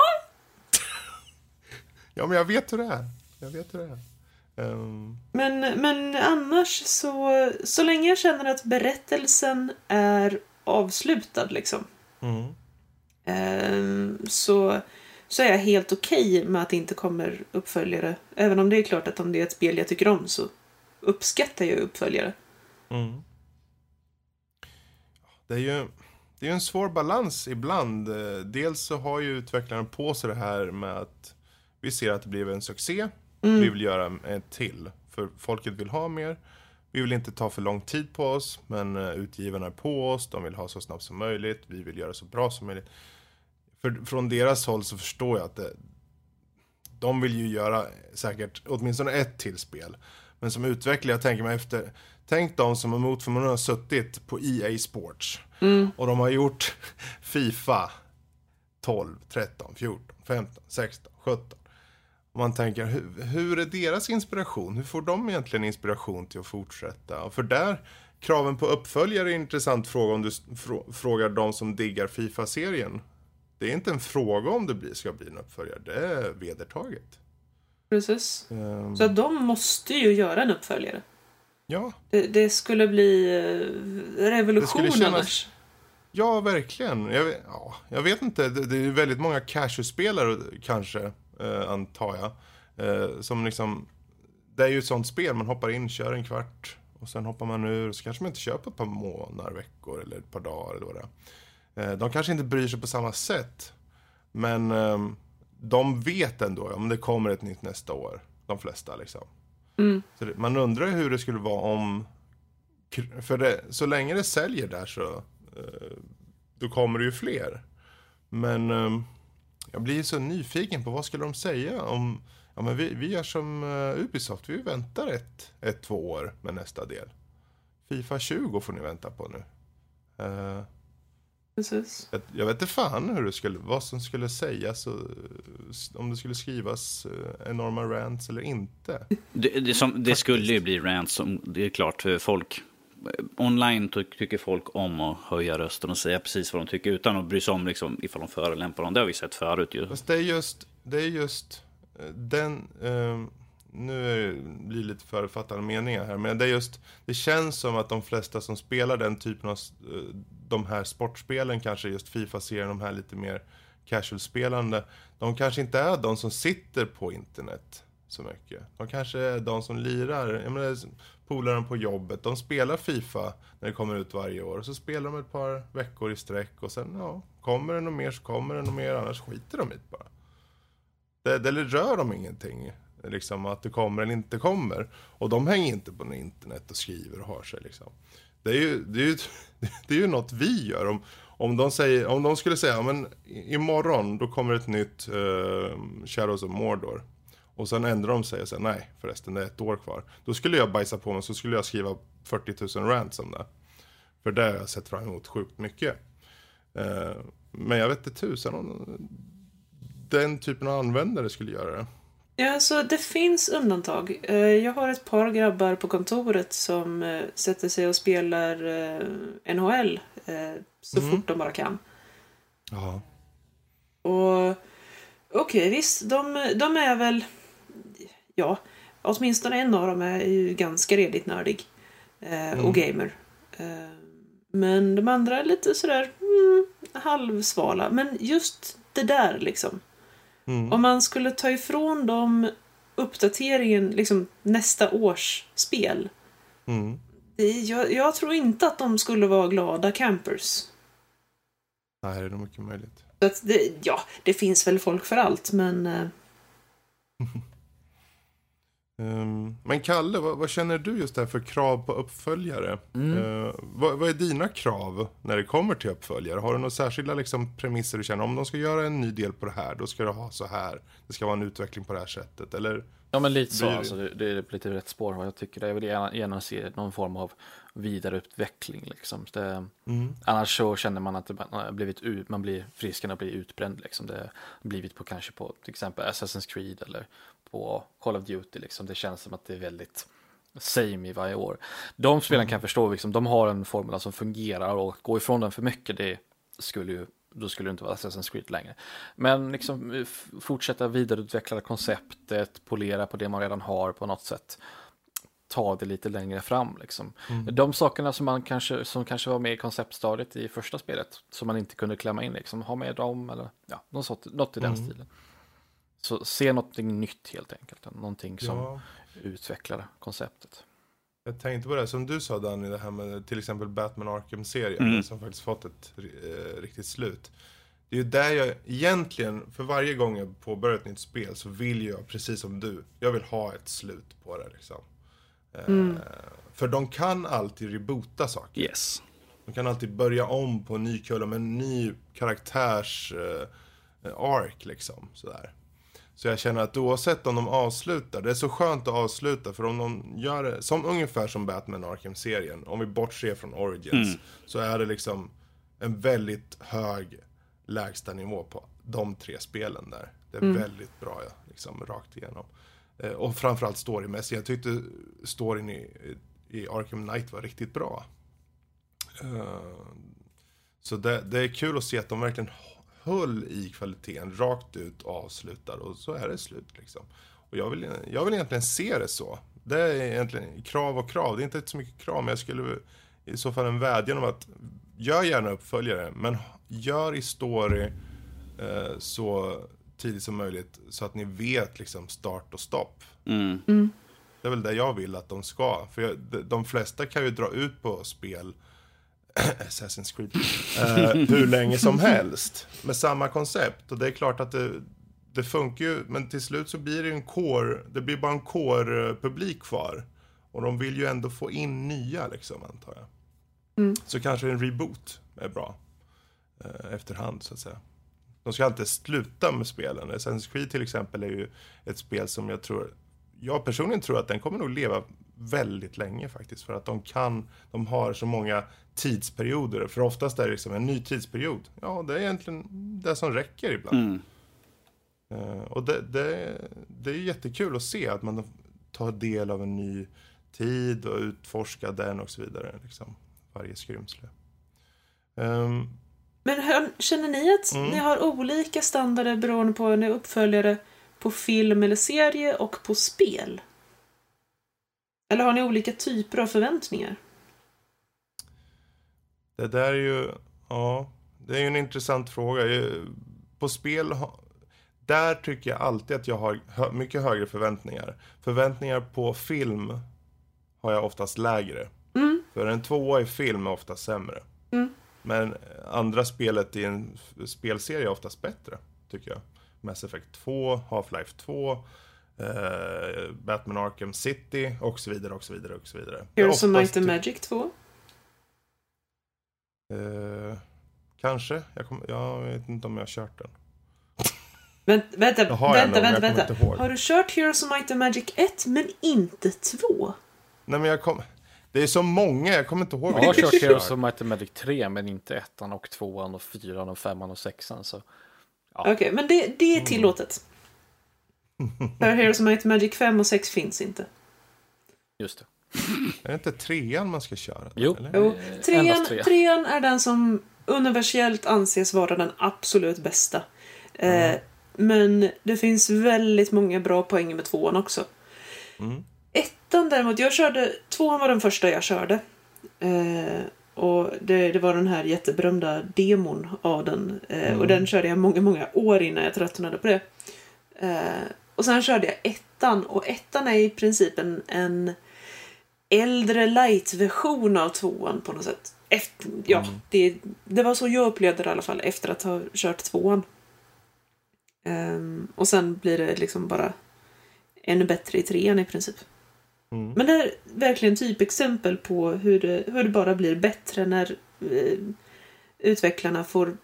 Ja, men jag vet hur det är. Jag vet hur det är. Ehm, Men, men annars så, så länge jag känner att berättelsen är avslutad liksom. mm. ehm, så, så är jag helt okej med att det inte kommer uppföljare. Även om det är klart att om det är ett spel jag tycker om så uppskattar jag uppföljare. Mm. Det är ju det är en svår balans ibland. Dels så har ju utvecklaren på sig det här med att vi ser att det blev en succé. Vi vill göra ett till. För folket vill ha mer. Vi vill inte ta för lång tid på oss, men eh, utgivarna är på oss. De vill ha så snabbt som möjligt. Vi vill göra så bra som möjligt. För, från deras håll så förstår jag att det, de vill ju göra säkert åtminstone ett till spel. Men som utvecklare, jag tänker mig efter, tänk de som emot förmodan har suttit på EA Sports. Och de har gjort Fifa 12, 13, 14, 15, 16, 17. Och man tänker, hur, hur är deras inspiration? Hur får de egentligen inspiration till att fortsätta? Och för där, kraven på uppföljare är en intressant fråga om du frågar de som diggar Fifa-serien. Det är inte en fråga om det blir, ska bli en uppföljare, det är vedertaget. Precis. Ehm, Så de måste ju göra en uppföljare. ja, Det, det skulle bli eh, revolution Det skulle kännas- annars. Ja, verkligen. Jag, ja, jag vet inte, det, det är väldigt många casual-spelare kanske, eh, antar jag. Eh, som liksom, det är ju ett sånt spel, man hoppar in, kör en kvart och sen hoppar man ur och så kanske man inte på ett par månader, veckor eller ett par dagar eller vad det är. Eh, de kanske inte bryr sig på samma sätt. Men ehm, de vet ändå om det kommer ett nytt nästa år. De flesta liksom. Så det, man undrar hur det skulle vara om för det, så länge det säljer där så eh, då kommer det ju fler. Men eh, jag blir så nyfiken på vad skulle de säga om Ja men vi, vi gör som eh, Ubisoft, vi väntar ett, ett, två år med nästa del. Fifa 20 får ni vänta på nu. Eh, Precis. jag, jag vet inte fan hur det skulle, vad som skulle sägas och eh, om det skulle skrivas eh, enorma rants eller inte. Det, det, som, det skulle ju bli rants, som, det är klart. för Folk, online ty, tycker folk om att höja rösten och säga precis vad de tycker utan att bry sig om liksom, ifall de förolämpar dem. Det har vi sett förut ju. Fast det är just, det är just eh, den, eh, nu är det, blir det lite förutfattade meningar här, men det är just, det känns som att de flesta som spelar den typen av, eh, de här sportspelen, kanske just Fifa-serien, de här lite mer casual-spelande, de kanske inte är de som sitter på internet så mycket. De kanske är de som lirar, jag menar, polaren på jobbet, de spelar Fifa när det kommer ut varje år, och så spelar de ett par veckor i sträck och sen, ja, kommer det något mer så kommer det något mer, annars skiter de i det bara. Det, det eller rör de ingenting, liksom att det kommer eller inte kommer. Och de hänger inte på internet och skriver och har sig liksom. Det är ju, det är ju, det är ju något vi gör. Om, om, de säger, om de skulle säga, men imorgon då kommer ett nytt uh, Shadows of Mordor. Och sen ändrar de sig och säger nej förresten det är ett år kvar. Då skulle jag bajsa på mig så skulle jag skriva 40 000 rants om det. För det har jag sett fram emot sjukt mycket. Eh, men jag vet inte tusan om den typen av användare skulle göra det. Ja, så det finns undantag. Eh, Jag har ett par grabbar på kontoret som eh, sätter sig och spelar eh, NHL så fort de bara kan. Ja. Och okej, visst, de, de är väl... Ja, åtminstone en av dem är ju ganska redigt nördig. Eh, Och gamer. Men de andra är lite sådär mm, halvsvala. Men just det där liksom. Om man skulle ta ifrån dem uppdateringen, liksom nästa års spel. Mm. Jag, jag tror inte att de skulle vara glada campers. Nej, det är nog mycket möjligt. Det, ja, det finns väl folk för allt, men... Ehm, men Kalle, vad, vad, känner du just där för krav på uppföljare? Mm. Uh, vad, vad, är dina krav när det kommer till uppföljare? Har du några särskilda liksom, premisser du känner? Om de ska göra en ny del på det här, då ska det ha så här. Det ska vara en utveckling på det här sättet. Eller Ja men lite så, alltså, det, det är lite rätt spår vad jag tycker. Jag vill gärna, gärna se någon form av vidareutveckling. Liksom. Det, mm. Annars så känner man att det, man, blivit ut, man blir frisken och blir utbränd. Liksom. Det har blivit på kanske på till exempel Assassin's Creed eller på Call of Duty. Liksom. Det känns som att det är väldigt same i varje år. De spelen mm. kan jag förstå, liksom, de har en formula som fungerar och gå ifrån den för mycket det skulle ju då skulle det inte vara Assassin's Creed längre. Men liksom fortsätta vidareutveckla konceptet, polera på det man redan har på något sätt. Ta det lite längre fram liksom. Mm. De sakerna som man kanske, som kanske var med i konceptstadiet i första spelet, som man inte kunde klämma in liksom, ha med dem eller ja, något, något i den mm. stilen. Så se någonting nytt helt enkelt, någonting som ja. utvecklar konceptet. Jag tänkte på det som du sa Danny, det här med till exempel Batman Arkham-serien mm. som faktiskt fått ett eh, riktigt slut. Det är ju där jag egentligen, för varje gång jag påbörjar ett nytt spel så vill jag, precis som du, jag vill ha ett slut på det liksom. Eh, mm. för de kan alltid reboota saker. Yes. De kan alltid börja om på en ny kulla med en ny karaktärs eh, ark liksom. Sådär. Så jag känner att oavsett om de avslutar, det är så skönt att avsluta för om de gör det, som ungefär som Batman Arkham-serien, om vi bortser från Origins, mm. så är det liksom en väldigt hög lägsta nivå på de tre spelen där. Det är mm. väldigt bra, liksom rakt igenom. Eh, och framförallt storymässigt, jag tyckte storyn i, i Arkham Knight var riktigt bra. Uh, så det, det, är kul att se att de verkligen höll i kvaliteten rakt ut och avslutar och så är det slut liksom. Och jag vill, jag vill egentligen se det så. Det är egentligen krav och krav. Det är inte så mycket krav, men jag skulle i så fall en vädjan om att gör gärna uppföljare, men gör i story eh, så tidigt som möjligt så att ni vet liksom start och stopp. Mm. Mm. Det är väl det jag vill att de ska. För jag, de, de flesta kan ju dra ut på spel Assassin's Creed. Uh, hur länge som helst. Med samma koncept. Och det är klart att det, det funkar ju. Men till slut så blir det en core. Det blir bara en core-publik kvar. Och de vill ju ändå få in nya liksom antar jag. Mm. Så kanske en reboot är bra. Uh, efterhand så att säga. De ska alltid sluta med spelen. Assassin's Creed till exempel är ju ett spel som jag tror jag personligen tror att den kommer nog leva väldigt länge faktiskt. För att de kan, de har så många tidsperioder. För oftast är det liksom en ny tidsperiod. Ja, det är egentligen det som räcker ibland. Mm. Uh, och det, det, det är jättekul att se att man tar del av en ny tid och utforskar den och så vidare. Liksom, varje skrymsle. Um, Men hör, känner ni att mm. ni har olika standarder beroende på när ni är uppföljare på film eller serie och på spel? Eller har ni olika typer av förväntningar? Det där är ju, ja, det är ju en intressant fråga. På spel, där tycker jag alltid att jag har mycket högre förväntningar. Förväntningar på film har jag oftast lägre. Mm. För en tvåa i film är oftast sämre. Mm. Men andra spelet i en spelserie är oftast bättre, tycker jag. Mass Effect 2, Half-Life 2, eh, Batman Arkham City och så vidare och så vidare och så vidare. Heroes of Might and Magic 2? Eh, kanske. Jag, kom, jag vet inte om jag har kört den. Vänt, vänta, har vänta, vänta, vänta. Har du kört Heroes of Might and Magic 1 men inte 2? Nej men jag kom... Det är så många, jag kommer inte ihåg. Jag har kört Heroes of Might and Magic 3 men inte 1 och 2 och 4 och 5 och 6 så... Ja. Okej, okay, men det, det är mm. För Heroes of Might Magic 5 och 6 finns inte. Just det. Är det inte trean man ska köra? Jo. Eller? jo. Trean, trean är den som universellt anses vara den absolut bästa. Mm. Eh, men det finns väldigt många bra poäng med tvåan också. Mm. Ettan däremot, jag körde, tvåan var den första jag körde. Eh, och det, det, var den här jätteberömda demon av den. Eh, mm. Och den körde jag många, många år innan jag tröttnade på det. Och sen körde jag ettan och ettan är i princip en, en äldre light-version av tvåan på något sätt. Efter, ja, mm. det, det var så jag upplevde det i alla fall efter att ha kört tvåan. Um, och sen blir det liksom bara ännu bättre i trean i princip. Men det är verkligen typexempel på hur det, hur det bara blir bättre när eh, utvecklarna får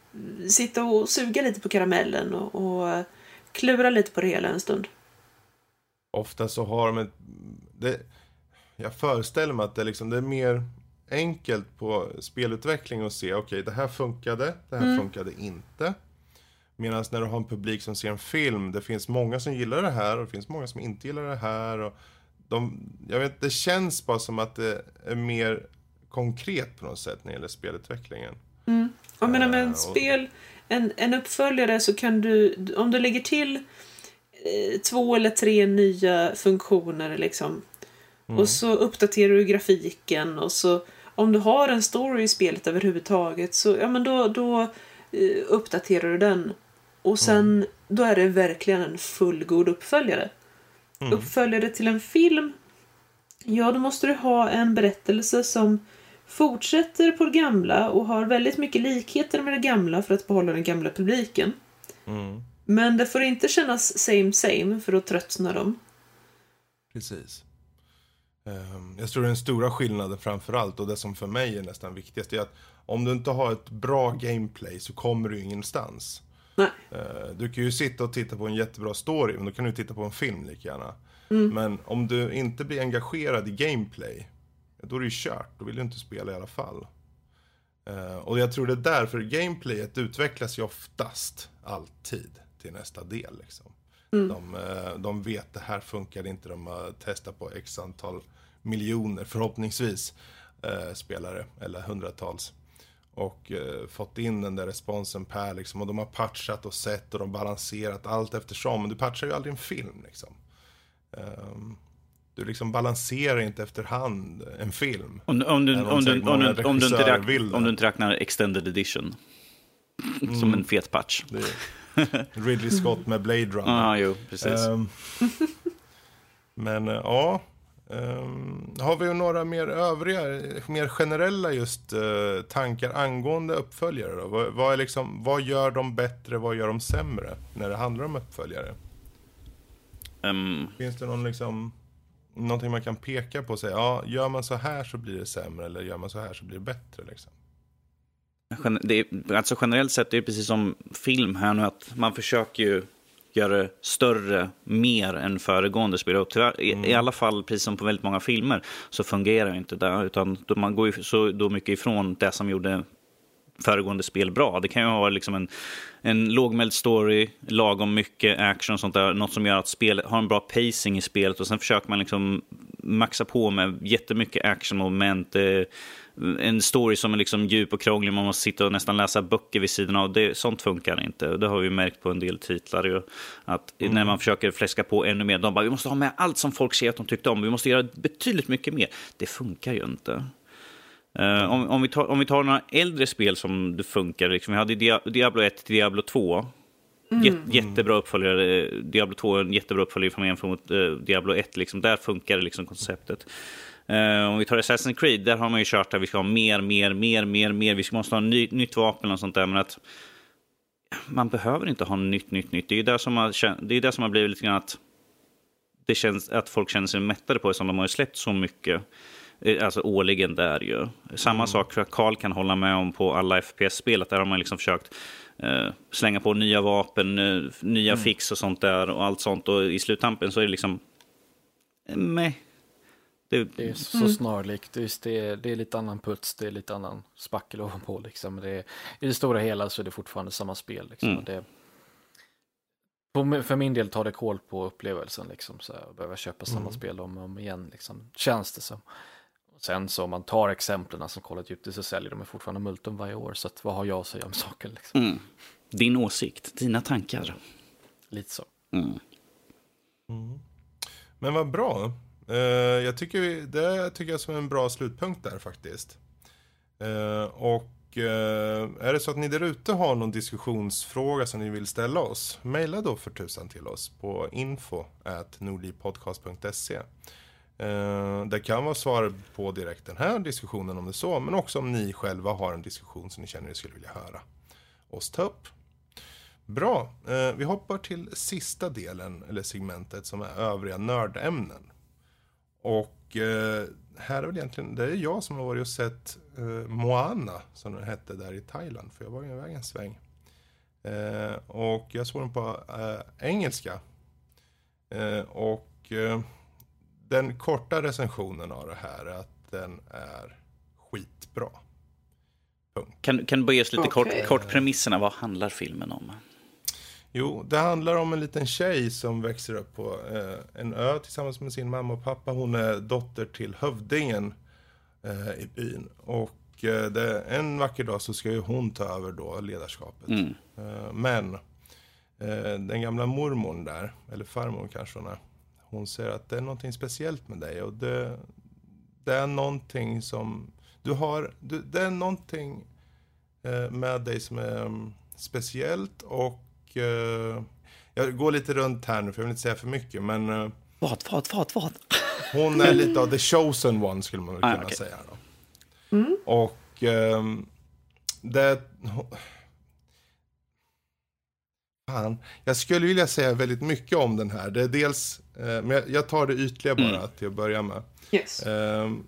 sitta och suga lite på karamellen och, och klura lite på det hela en stund. Ofta så har de ett... Det, jag föreställer mig att det, liksom, det är mer enkelt på spelutveckling att se, okej, det här funkade, det här funkade inte. Medan när du har en publik som ser en film, det finns många som gillar det här och det finns många som inte gillar det här. Och de, jag vet, det känns bara som att det är mer konkret på något sätt när det gäller spelutvecklingen. Jag menar med Eh, en och- spel, en, en uppföljare så kan du, om du lägger till eh, två eller tre nya funktioner liksom. Och så uppdaterar du grafiken och så om du har en story i spelet överhuvudtaget så ja men då, då eh, uppdaterar du den. Och sen då är det verkligen en fullgod uppföljare. Uppföljare till en film Ja, då måste du ha en berättelse som fortsätter på det gamla och har väldigt mycket likheter med det gamla för att behålla den gamla publiken. Men det får inte kännas same same för då tröttnar de. Precis. Ehm, Jag tror den stora skillnaden framför allt och det som för mig är nästan viktigast är att om du inte har ett bra gameplay så kommer du ingenstans. Nej. Eh, Du kan ju sitta och titta på en jättebra story, men då kan du titta på en film lika gärna. Men om du inte blir engagerad i gameplay, då är det ju kört. Då vill du inte spela i alla fall. Eh, Och jag tror det är därför gameplayet utvecklas ju oftast alltid till nästa del. Liksom. De, eh, de vet det här funkar inte, de har testat på x antal miljoner förhoppningsvis eh, spelare, eller hundratals. Och fått in den där responsen per liksom, och de har patchat och sett och de balanserat allt eftersom. Men du patchar ju aldrig en film liksom. Ehm, du liksom balanserar inte efterhand en film. Om, om, du, Även om om, du, säkert om, många du, om, du inte räknar, vill det. om du inte räknar extended edition som en fet patch. Ridley Scott med Blade Runner. Ja, jo, precis. Ehm, men eh, ja, ehm, har vi några mer övriga, mer generella just eh, tankar angående uppföljare då? Vad, vad, är liksom, vad gör de bättre, vad gör de sämre när det handlar om uppföljare? Ehm, Finns det någon liksom, någonting man kan peka på och säga, ja, gör man så här så blir det sämre eller gör man så här så blir det bättre liksom? Det är, alltså generellt sett är det precis som film här nu att man försöker ju göra det större mer än föregående spel. Och tyvärr, i, I alla fall, precis som på väldigt många filmer, så fungerar inte det. Utan man går ju så då mycket ifrån det som gjorde föregående spel bra. Det kan ju vara liksom en, en lågmäld story, lagom mycket action och sånt där. Något som gör att spelet har en bra pacing i spelet och sen försöker man liksom maxa på med jättemycket actionmoment. Eh, en story som är liksom djup och krånglig, man måste sitta och nästan läsa böcker vid sidan av. Det, sånt funkar inte. Det har vi märkt på en del titlar. Ju, att När man försöker fläska på ännu mer, de bara vi måste ha med allt som folk ser att de tyckte om. Vi måste göra betydligt mycket mer. Det funkar ju inte. Eh, om, om, vi tar, om vi tar några äldre spel som det funkar, liksom, vi hade Dia- Diablo 1 till Diablo 2. Jät, jättebra uppföljare. eh, Diablo 2 är en jättebra uppföljare om man jämför mot eh, Diablo 1. Liksom. Där funkar liksom konceptet. Eh, om vi tar Assassin's Creed, där har man ju kört att vi ska ha mer, mer, mer, mer, mer. Vi måste ha ny, nytt vapen och sånt där. Men att man behöver inte ha nytt, nytt, nytt. Det är ju det som har, det är det som har blivit lite grann att det känns att folk känner sig mättade på det, som de har släppt så mycket. Eh, Alltså årligen där ju. Samma sak tror jag Carl kan hålla med om på alla FPS-spel. Att där har man liksom försökt eh, slänga på nya vapen, eh, nya fix och sånt där och allt sånt. Och i sluttampen så är det liksom... Eh, meh. Det, Det är så snarlikt. Just det, det är lite annan puts, det är lite annan spackel ovanpå. Liksom. Det är, I det stora hela så är det fortfarande samma spel. Liksom. Mm. Och Det, för min del tar det koll på upplevelsen. Liksom, så här, att behöva köpa samma spel om och om igen. Liksom, känns det som. Och sen så om man tar exemplen som of Duty så säljer de fortfarande multum varje år. Så att, vad har jag att säga om saken? Liksom? mm. Din åsikt, dina tankar. Lite så. Mm. Men vad bra. Eh, jag tycker vi, det tycker jag som en bra slutpunkt där faktiskt. Eh, och eh, är det så att ni där ute har någon diskussionsfråga som ni vill ställa oss, mejla då för tusan till oss på info nordlivpodcast.se. Eh, det kan vara svar på direkt den här diskussionen om det är så, men också om ni själva har en diskussion som ni känner ni skulle vilja höra oss ta upp. Bra. Eh, vi hoppar till sista delen, eller segmentet, som är övriga nördämnen. Och eh, här är väl egentligen, det är jag som har varit och sett eh, Moana, som den hette där i Thailand, för jag var ju iväg en sväng. Eh, och jag såg den på eh, engelska. Eh, och eh, den korta recensionen av det här är att den är skitbra. Kan, kan du bara ge oss lite Okej. kort, kort premisserna? Vad handlar filmen om? Jo, det handlar om en liten tjej som växer upp på eh, en ö tillsammans med sin mamma och pappa. Hon är dotter till hövdingen eh, i byn. Och eh, det, en vacker dag så ska ju hon ta över då ledarskapet. Mm. Eh, men eh, den gamla mormorn där, eller farmor kanske hon är, hon säger att det är någonting speciellt med dig. Och det, det är någonting som, du har, du, det är någonting eh, med dig som är mm, speciellt och eh, jag går lite runt här nu för jag vill inte säga för mycket men eh, Vad, vad, vad, vad? hon är lite av the chosen one skulle man väl Ah, kunna okej. säga. Då. Och ehm, det... Fan, jag skulle vilja säga väldigt mycket om den här. Det är dels, eh, men jag, tar det ytliga bara till att börja med. Yes. Ehm,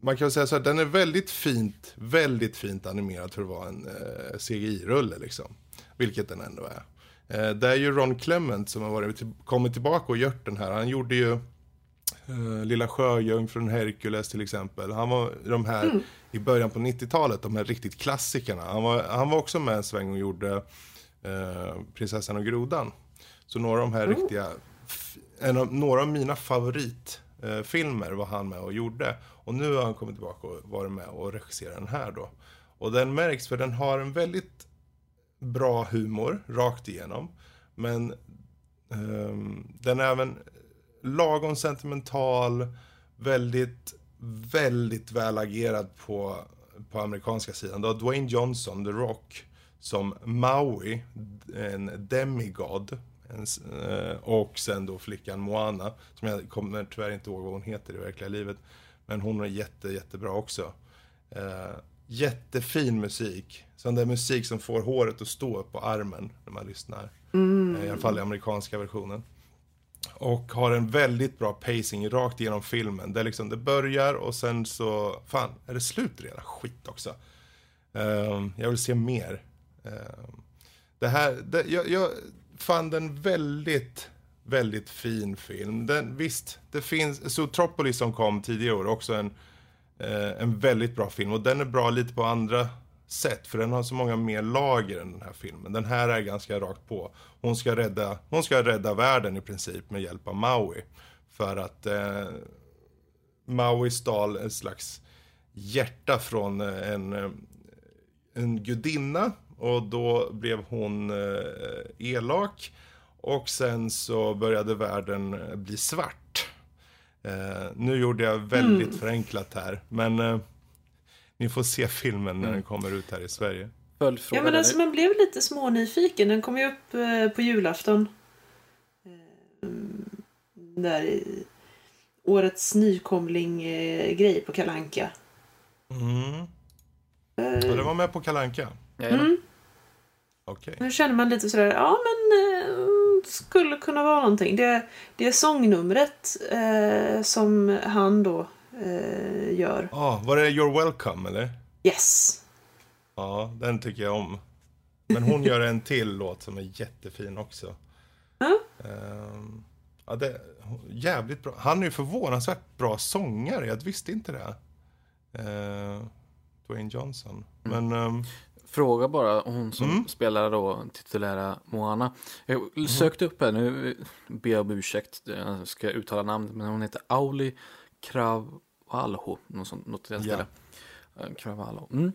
man kan väl säga så här, den är väldigt fint, väldigt fint animerad för att vara en eh, CGI-rulle liksom. Vilket den ändå är. Eh, det är ju Ron Clement som har varit, till, kommit tillbaka och gjort den här. Han gjorde ju eh, Lilla Sjöjungfrun, Hercules till exempel. Han var de här i början på 90-talet, de här riktigt klassikerna. Han var, han var också med en sväng och gjorde eh, Prinsessan och Grodan. Så några av de här riktiga, f- en av, några av mina favoritfilmer eh, var han med och gjorde. Och nu har han kommit tillbaka och varit med och regisserat den här då. Och den märks för den har en väldigt bra humor rakt igenom. Men ehm, den är även lagom sentimental, väldigt, väldigt väl agerad på, på amerikanska sidan. Du har Dwayne Johnson, The Rock, som Maui, en demigod. En, eh, och sen då flickan Moana, som jag kommer tyvärr inte ihåg vad hon heter i verkliga livet. Men hon är jätte, jättebra också. Eh, jättefin musik. Sån där musik som får håret att stå upp på armen när man lyssnar. Eh, I alla fall i amerikanska versionen. Och har en väldigt bra pacing rakt igenom filmen. Det, liksom, det börjar och sen så, fan, är det slut redan? Skit också. Ehm, jag vill se mer. Ehm, det här, det, jag, jag fann den väldigt, väldigt fin film. Den, visst, det finns, Zootropolis som kom tidigare år, också en, eh, en väldigt bra film. Och den är bra lite på andra sätt, för den har så många mer lager än den här filmen. Den här är ganska rakt på. Hon ska rädda, hon ska rädda världen i princip med hjälp av Maui. För att eh, Maui stal en slags hjärta från eh, en, eh, en gudinna och då blev hon eh, elak och sen så började världen eh, bli svart. Eh, nu gjorde jag väldigt förenklat här, men eh, ni får se filmen när den kommer ut här i Sverige. Ja, men alltså, man blev lite smånyfiken. Den kom ju upp eh, på julafton. Eh, där i årets nykomling-grej på Kalanka. Mm. Ja, det var med på Kalanka. Jajamän. Okej. Nu känner man lite sådär, ja men eh, skulle kunna vara någonting. Det, det är sångnumret eh, som han då eh, gör. Ah, var det You're Welcome eller? Yes. Ja, den tycker jag om. Men hon gör en till låt som är jättefin också. Ja. Ehm, ja, det, jävligt bra. Han är ju förvånansvärt bra sångare, jag visste inte det. Uh, Dwayne Johnson. Men ehm, Fråga bara hon som Mm. spelar då titulära Moana. Jag sökte upp henne, nu ber jag om ursäkt, jag ska uttala namnet, men hon heter Auli Cravalho, något, sånt, något i den stilen. Eh, Cravalho. Mm.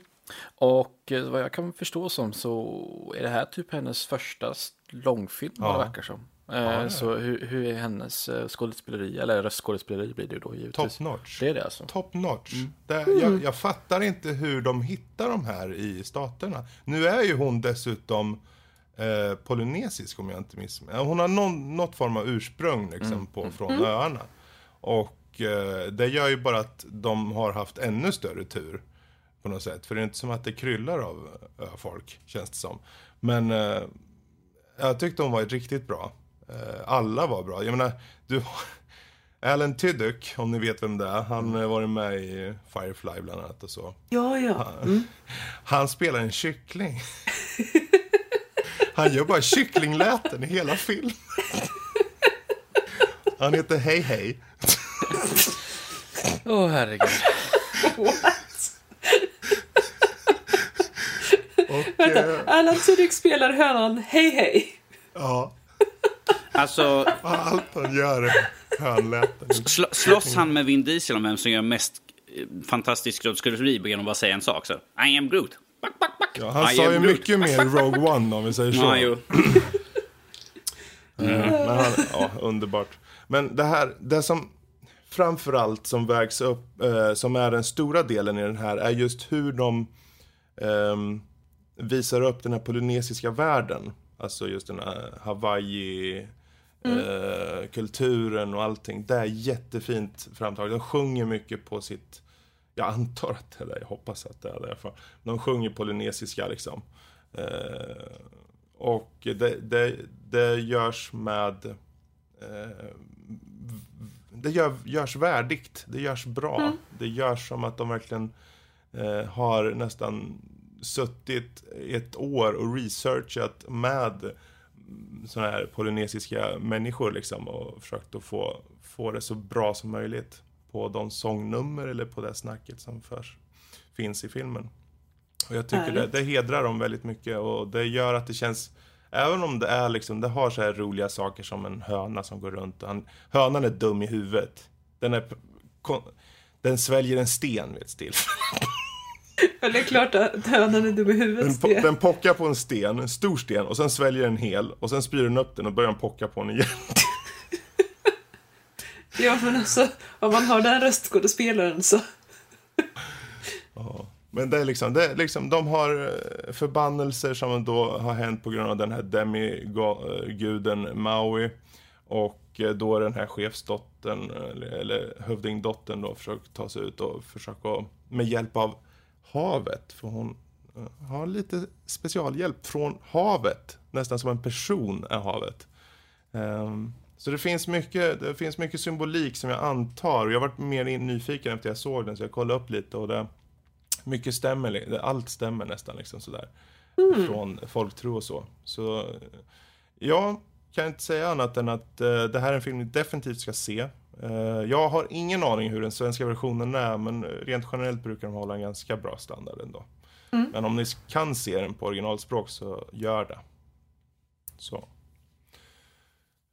Och eh, vad jag kan förstå som så är det här typ hennes första långfilm vad Ja. det verkar som. Eh, så hur, hur är hennes eh, skådespeleri, eller röstskådespeleri blir det ju då givetvis. top notch. Det är det alltså. Top notch. Det, jag, jag fattar inte hur de hittar de här i staterna. Nu är ju hon dessutom eh, polynesisk om jag inte missminner. Hon har någon, något form av ursprung liksom, på, från öarna. Och eh, det gör ju bara att de har haft ännu större tur på något sätt. För det är inte som att det kryllar av öfolk, känns det som. Men eh, Jag tyckte hon var riktigt bra. Eh, alla var bra. Jag menar, du Alan Tudyk, om ni vet vem det är, han har varit med i Firefly bland annat och så. Ja, ja. Mm. Han spelar en kyckling. Han gör bara kycklingläten i hela filmen. Han heter Hej Hej. Åh, oh, herregud. What? Och, Vänta, eh, Alan Tudyk spelar hönan Hej Hej. ja, Alltså, allt han gör sl slåss han med Vin Diesel om vem som gör mest eh, fantastisk skådespeleri genom att bara säga en sak? Så, I am Groot. Back, back, back. Ja, han I sa ju Groot. mycket mer Rogue One om vi säger så. Ja. Eh, Men han, ja, underbart. Men det här, det som framförallt som vägs upp, eh, som är den stora delen i den här, är just hur de ehm, visar upp den här polynesiska världen. Alltså just den här Hawaii, eh, kulturen och allting. Det är jättefint framtaget. De sjunger mycket på sitt, jag antar att det är det, jag hoppas att det är det i alla fall. De sjunger polynesiska liksom. Eh, och det, det, det görs med... Eh, det gör, görs värdigt, det görs bra. Det görs som att de verkligen eh, har nästan suttit ett år och researchat med sådana här polynesiska människor liksom och försökt att få, få det så bra som möjligt på de sångnummer eller på det snacket som förs, finns i filmen. Och jag tycker det, det hedrar dem väldigt mycket och det gör att det känns Även om det är liksom, det har så här roliga saker som en höna som går runt och han, Hönan är dum i huvudet. Den är kon- Den sväljer en sten vid ett tillfälle. Ja, det är klart att hönan är dum i Den, huvudet. po- Det. den pockar på en sten, en stor sten, och sen sväljer den hel. Och sen spyr den upp den och börjar pocka på den igen. Ja, men alltså, om man har den röstskådespelaren så... Ja. Men det är liksom, det är liksom, de har eh, förbannelser som då har hänt på grund av den här demiguden Maui. Och eh, då är den här chefsdottern, eller, eller hövdingdottern då, försökt ta sig ut och försöka med hjälp av havet, för hon eh, har lite specialhjälp från havet. Nästan som en person är havet. Ehm, så det finns, mycket, det finns mycket symbolik som jag antar, och jag har varit mer nyfiken efter jag såg den, så jag kollade upp lite och det mycket stämmer, allt stämmer nästan liksom sådär. Från folktro och så. Så jag kan inte säga annat än att eh, det här är en film ni definitivt ska se. Eh, jag har ingen aning hur den svenska versionen är, men rent generellt brukar de hålla en ganska bra standard ändå. Men om ni kan se den på originalspråk så gör det. Så.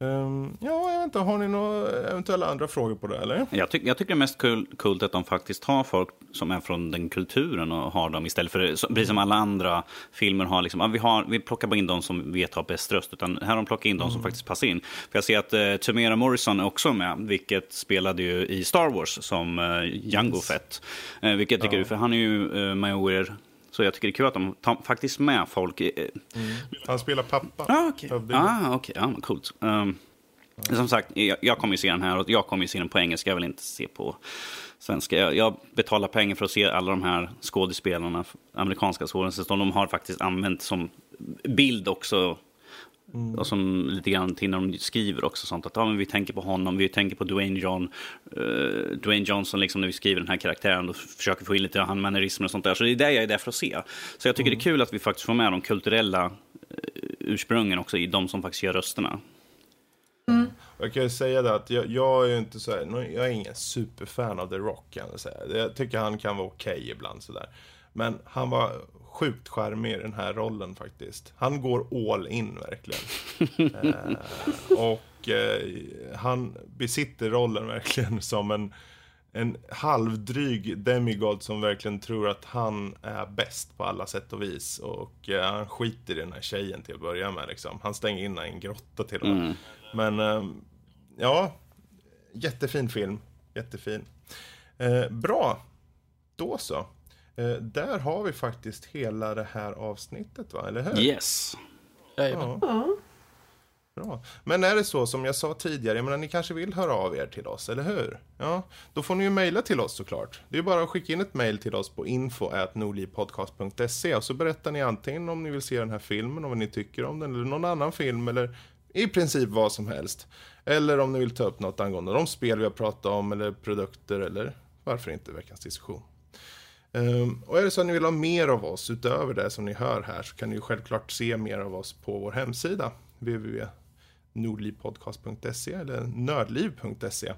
Ehm, ja, jag vet inte, har ni några eventuella andra frågor på det eller? Jag, tyck, jag tycker det är mest kul, att de faktiskt har folk som är från den kulturen och har dem istället för, så- precis som alla andra filmer har, liksom, vi, har vi plockar bara in de som vet har bäst röst, utan här har de plockat in de som faktiskt passar in. För jag ser att eh, Tamera Morrison är också med, vilket spelade ju i Star Wars som eh, Jango Fett. Eh, vilket jag tycker, för han är ju eh, Majorer, så jag tycker det är kul att de tar faktiskt med folk. Eh, Han spelar pappa. Ah, okej. Hövding. Ah. Ja, men coolt. Um, som sagt, jag, jag kommer ju se den här och jag kommer ju se den på engelska. Jag vill inte se på svenska. Jag, jag betalar pengar för att se alla de här skådespelarna, amerikanska skådespelarna. De har faktiskt använt som bild också. Och som lite grann till när de skriver också sånt. Att ja, men vi tänker på honom, vi tänker på Dwayne John. eh, Dwayne Johnson liksom när vi skriver den här karaktären. Då försöker få in lite han mannerismer och sånt där. Så det är det jag är där för att se. Så jag tycker det är kul att vi faktiskt får med de kulturella eh, ursprungen också i de som faktiskt gör rösterna. Jag kan ju säga det att jag, jag är ju inte så här, jag är ingen superfan av The Rock kan jag säga. Jag tycker han kan vara okej ibland sådär. Men han var sjukt charmig i den här rollen faktiskt. Han går all in verkligen. eh, och eh, han besitter rollen verkligen som en, en halvdryg demigod som verkligen tror att han är bäst på alla sätt och vis. Och eh, han skiter i den här tjejen till att börja med liksom. Han stänger in henne i en grotta till och med. Men ehm, ja, jättefin film. Jättefin. Eh, bra, då så. Eh, där har vi faktiskt hela det här avsnittet, va? Eller hur? Yes. Jajamän. Ja. Bra. Men är det så som jag sa tidigare, jag menar, ni kanske vill höra av er till oss, eller hur? Ja, då får ni ju mejla till oss såklart. Det är bara att skicka in ett mejl till oss på info.nordlivpodcast.se och så berättar ni antingen om ni vill se den här filmen och vad ni tycker om den, eller någon annan film, eller i princip vad som helst. Eller om ni vill ta upp något angående de spel vi har pratat om, eller produkter, eller varför inte veckans diskussion. Um, och är det så att ni vill ha mer av oss utöver det som ni hör här så kan ni ju självklart se mer av oss på vår hemsida www.nordlivpodcast.se eller nördliv.se. Uh,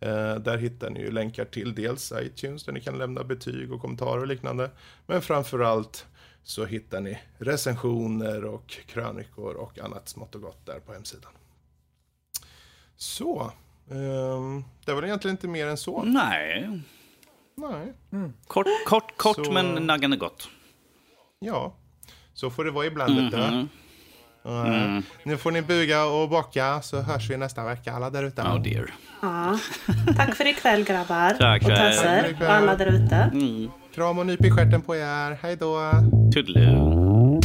ehm, där hittar ni ju länkar till dels iTunes där ni kan lämna betyg och kommentarer och liknande. Men framförallt så hittar ni recensioner och krönikor och annat smått och gott där på hemsidan. Så, um, det var egentligen inte mer än så. Nej. Nej. Mm. Kort, kort, kort Så- men naggande gott. Ja, så får det vara ibland. du. Mhm. Och, eh, Nu får ni buga och bocka så hörs vi nästa vecka alla där ute. Oh dear. Ja. Tack för ikväll grabbar. Tack och ikväll. och alla där ute. Mm. Kram och nyp i stjärten på er. Hej då! Toodaloo.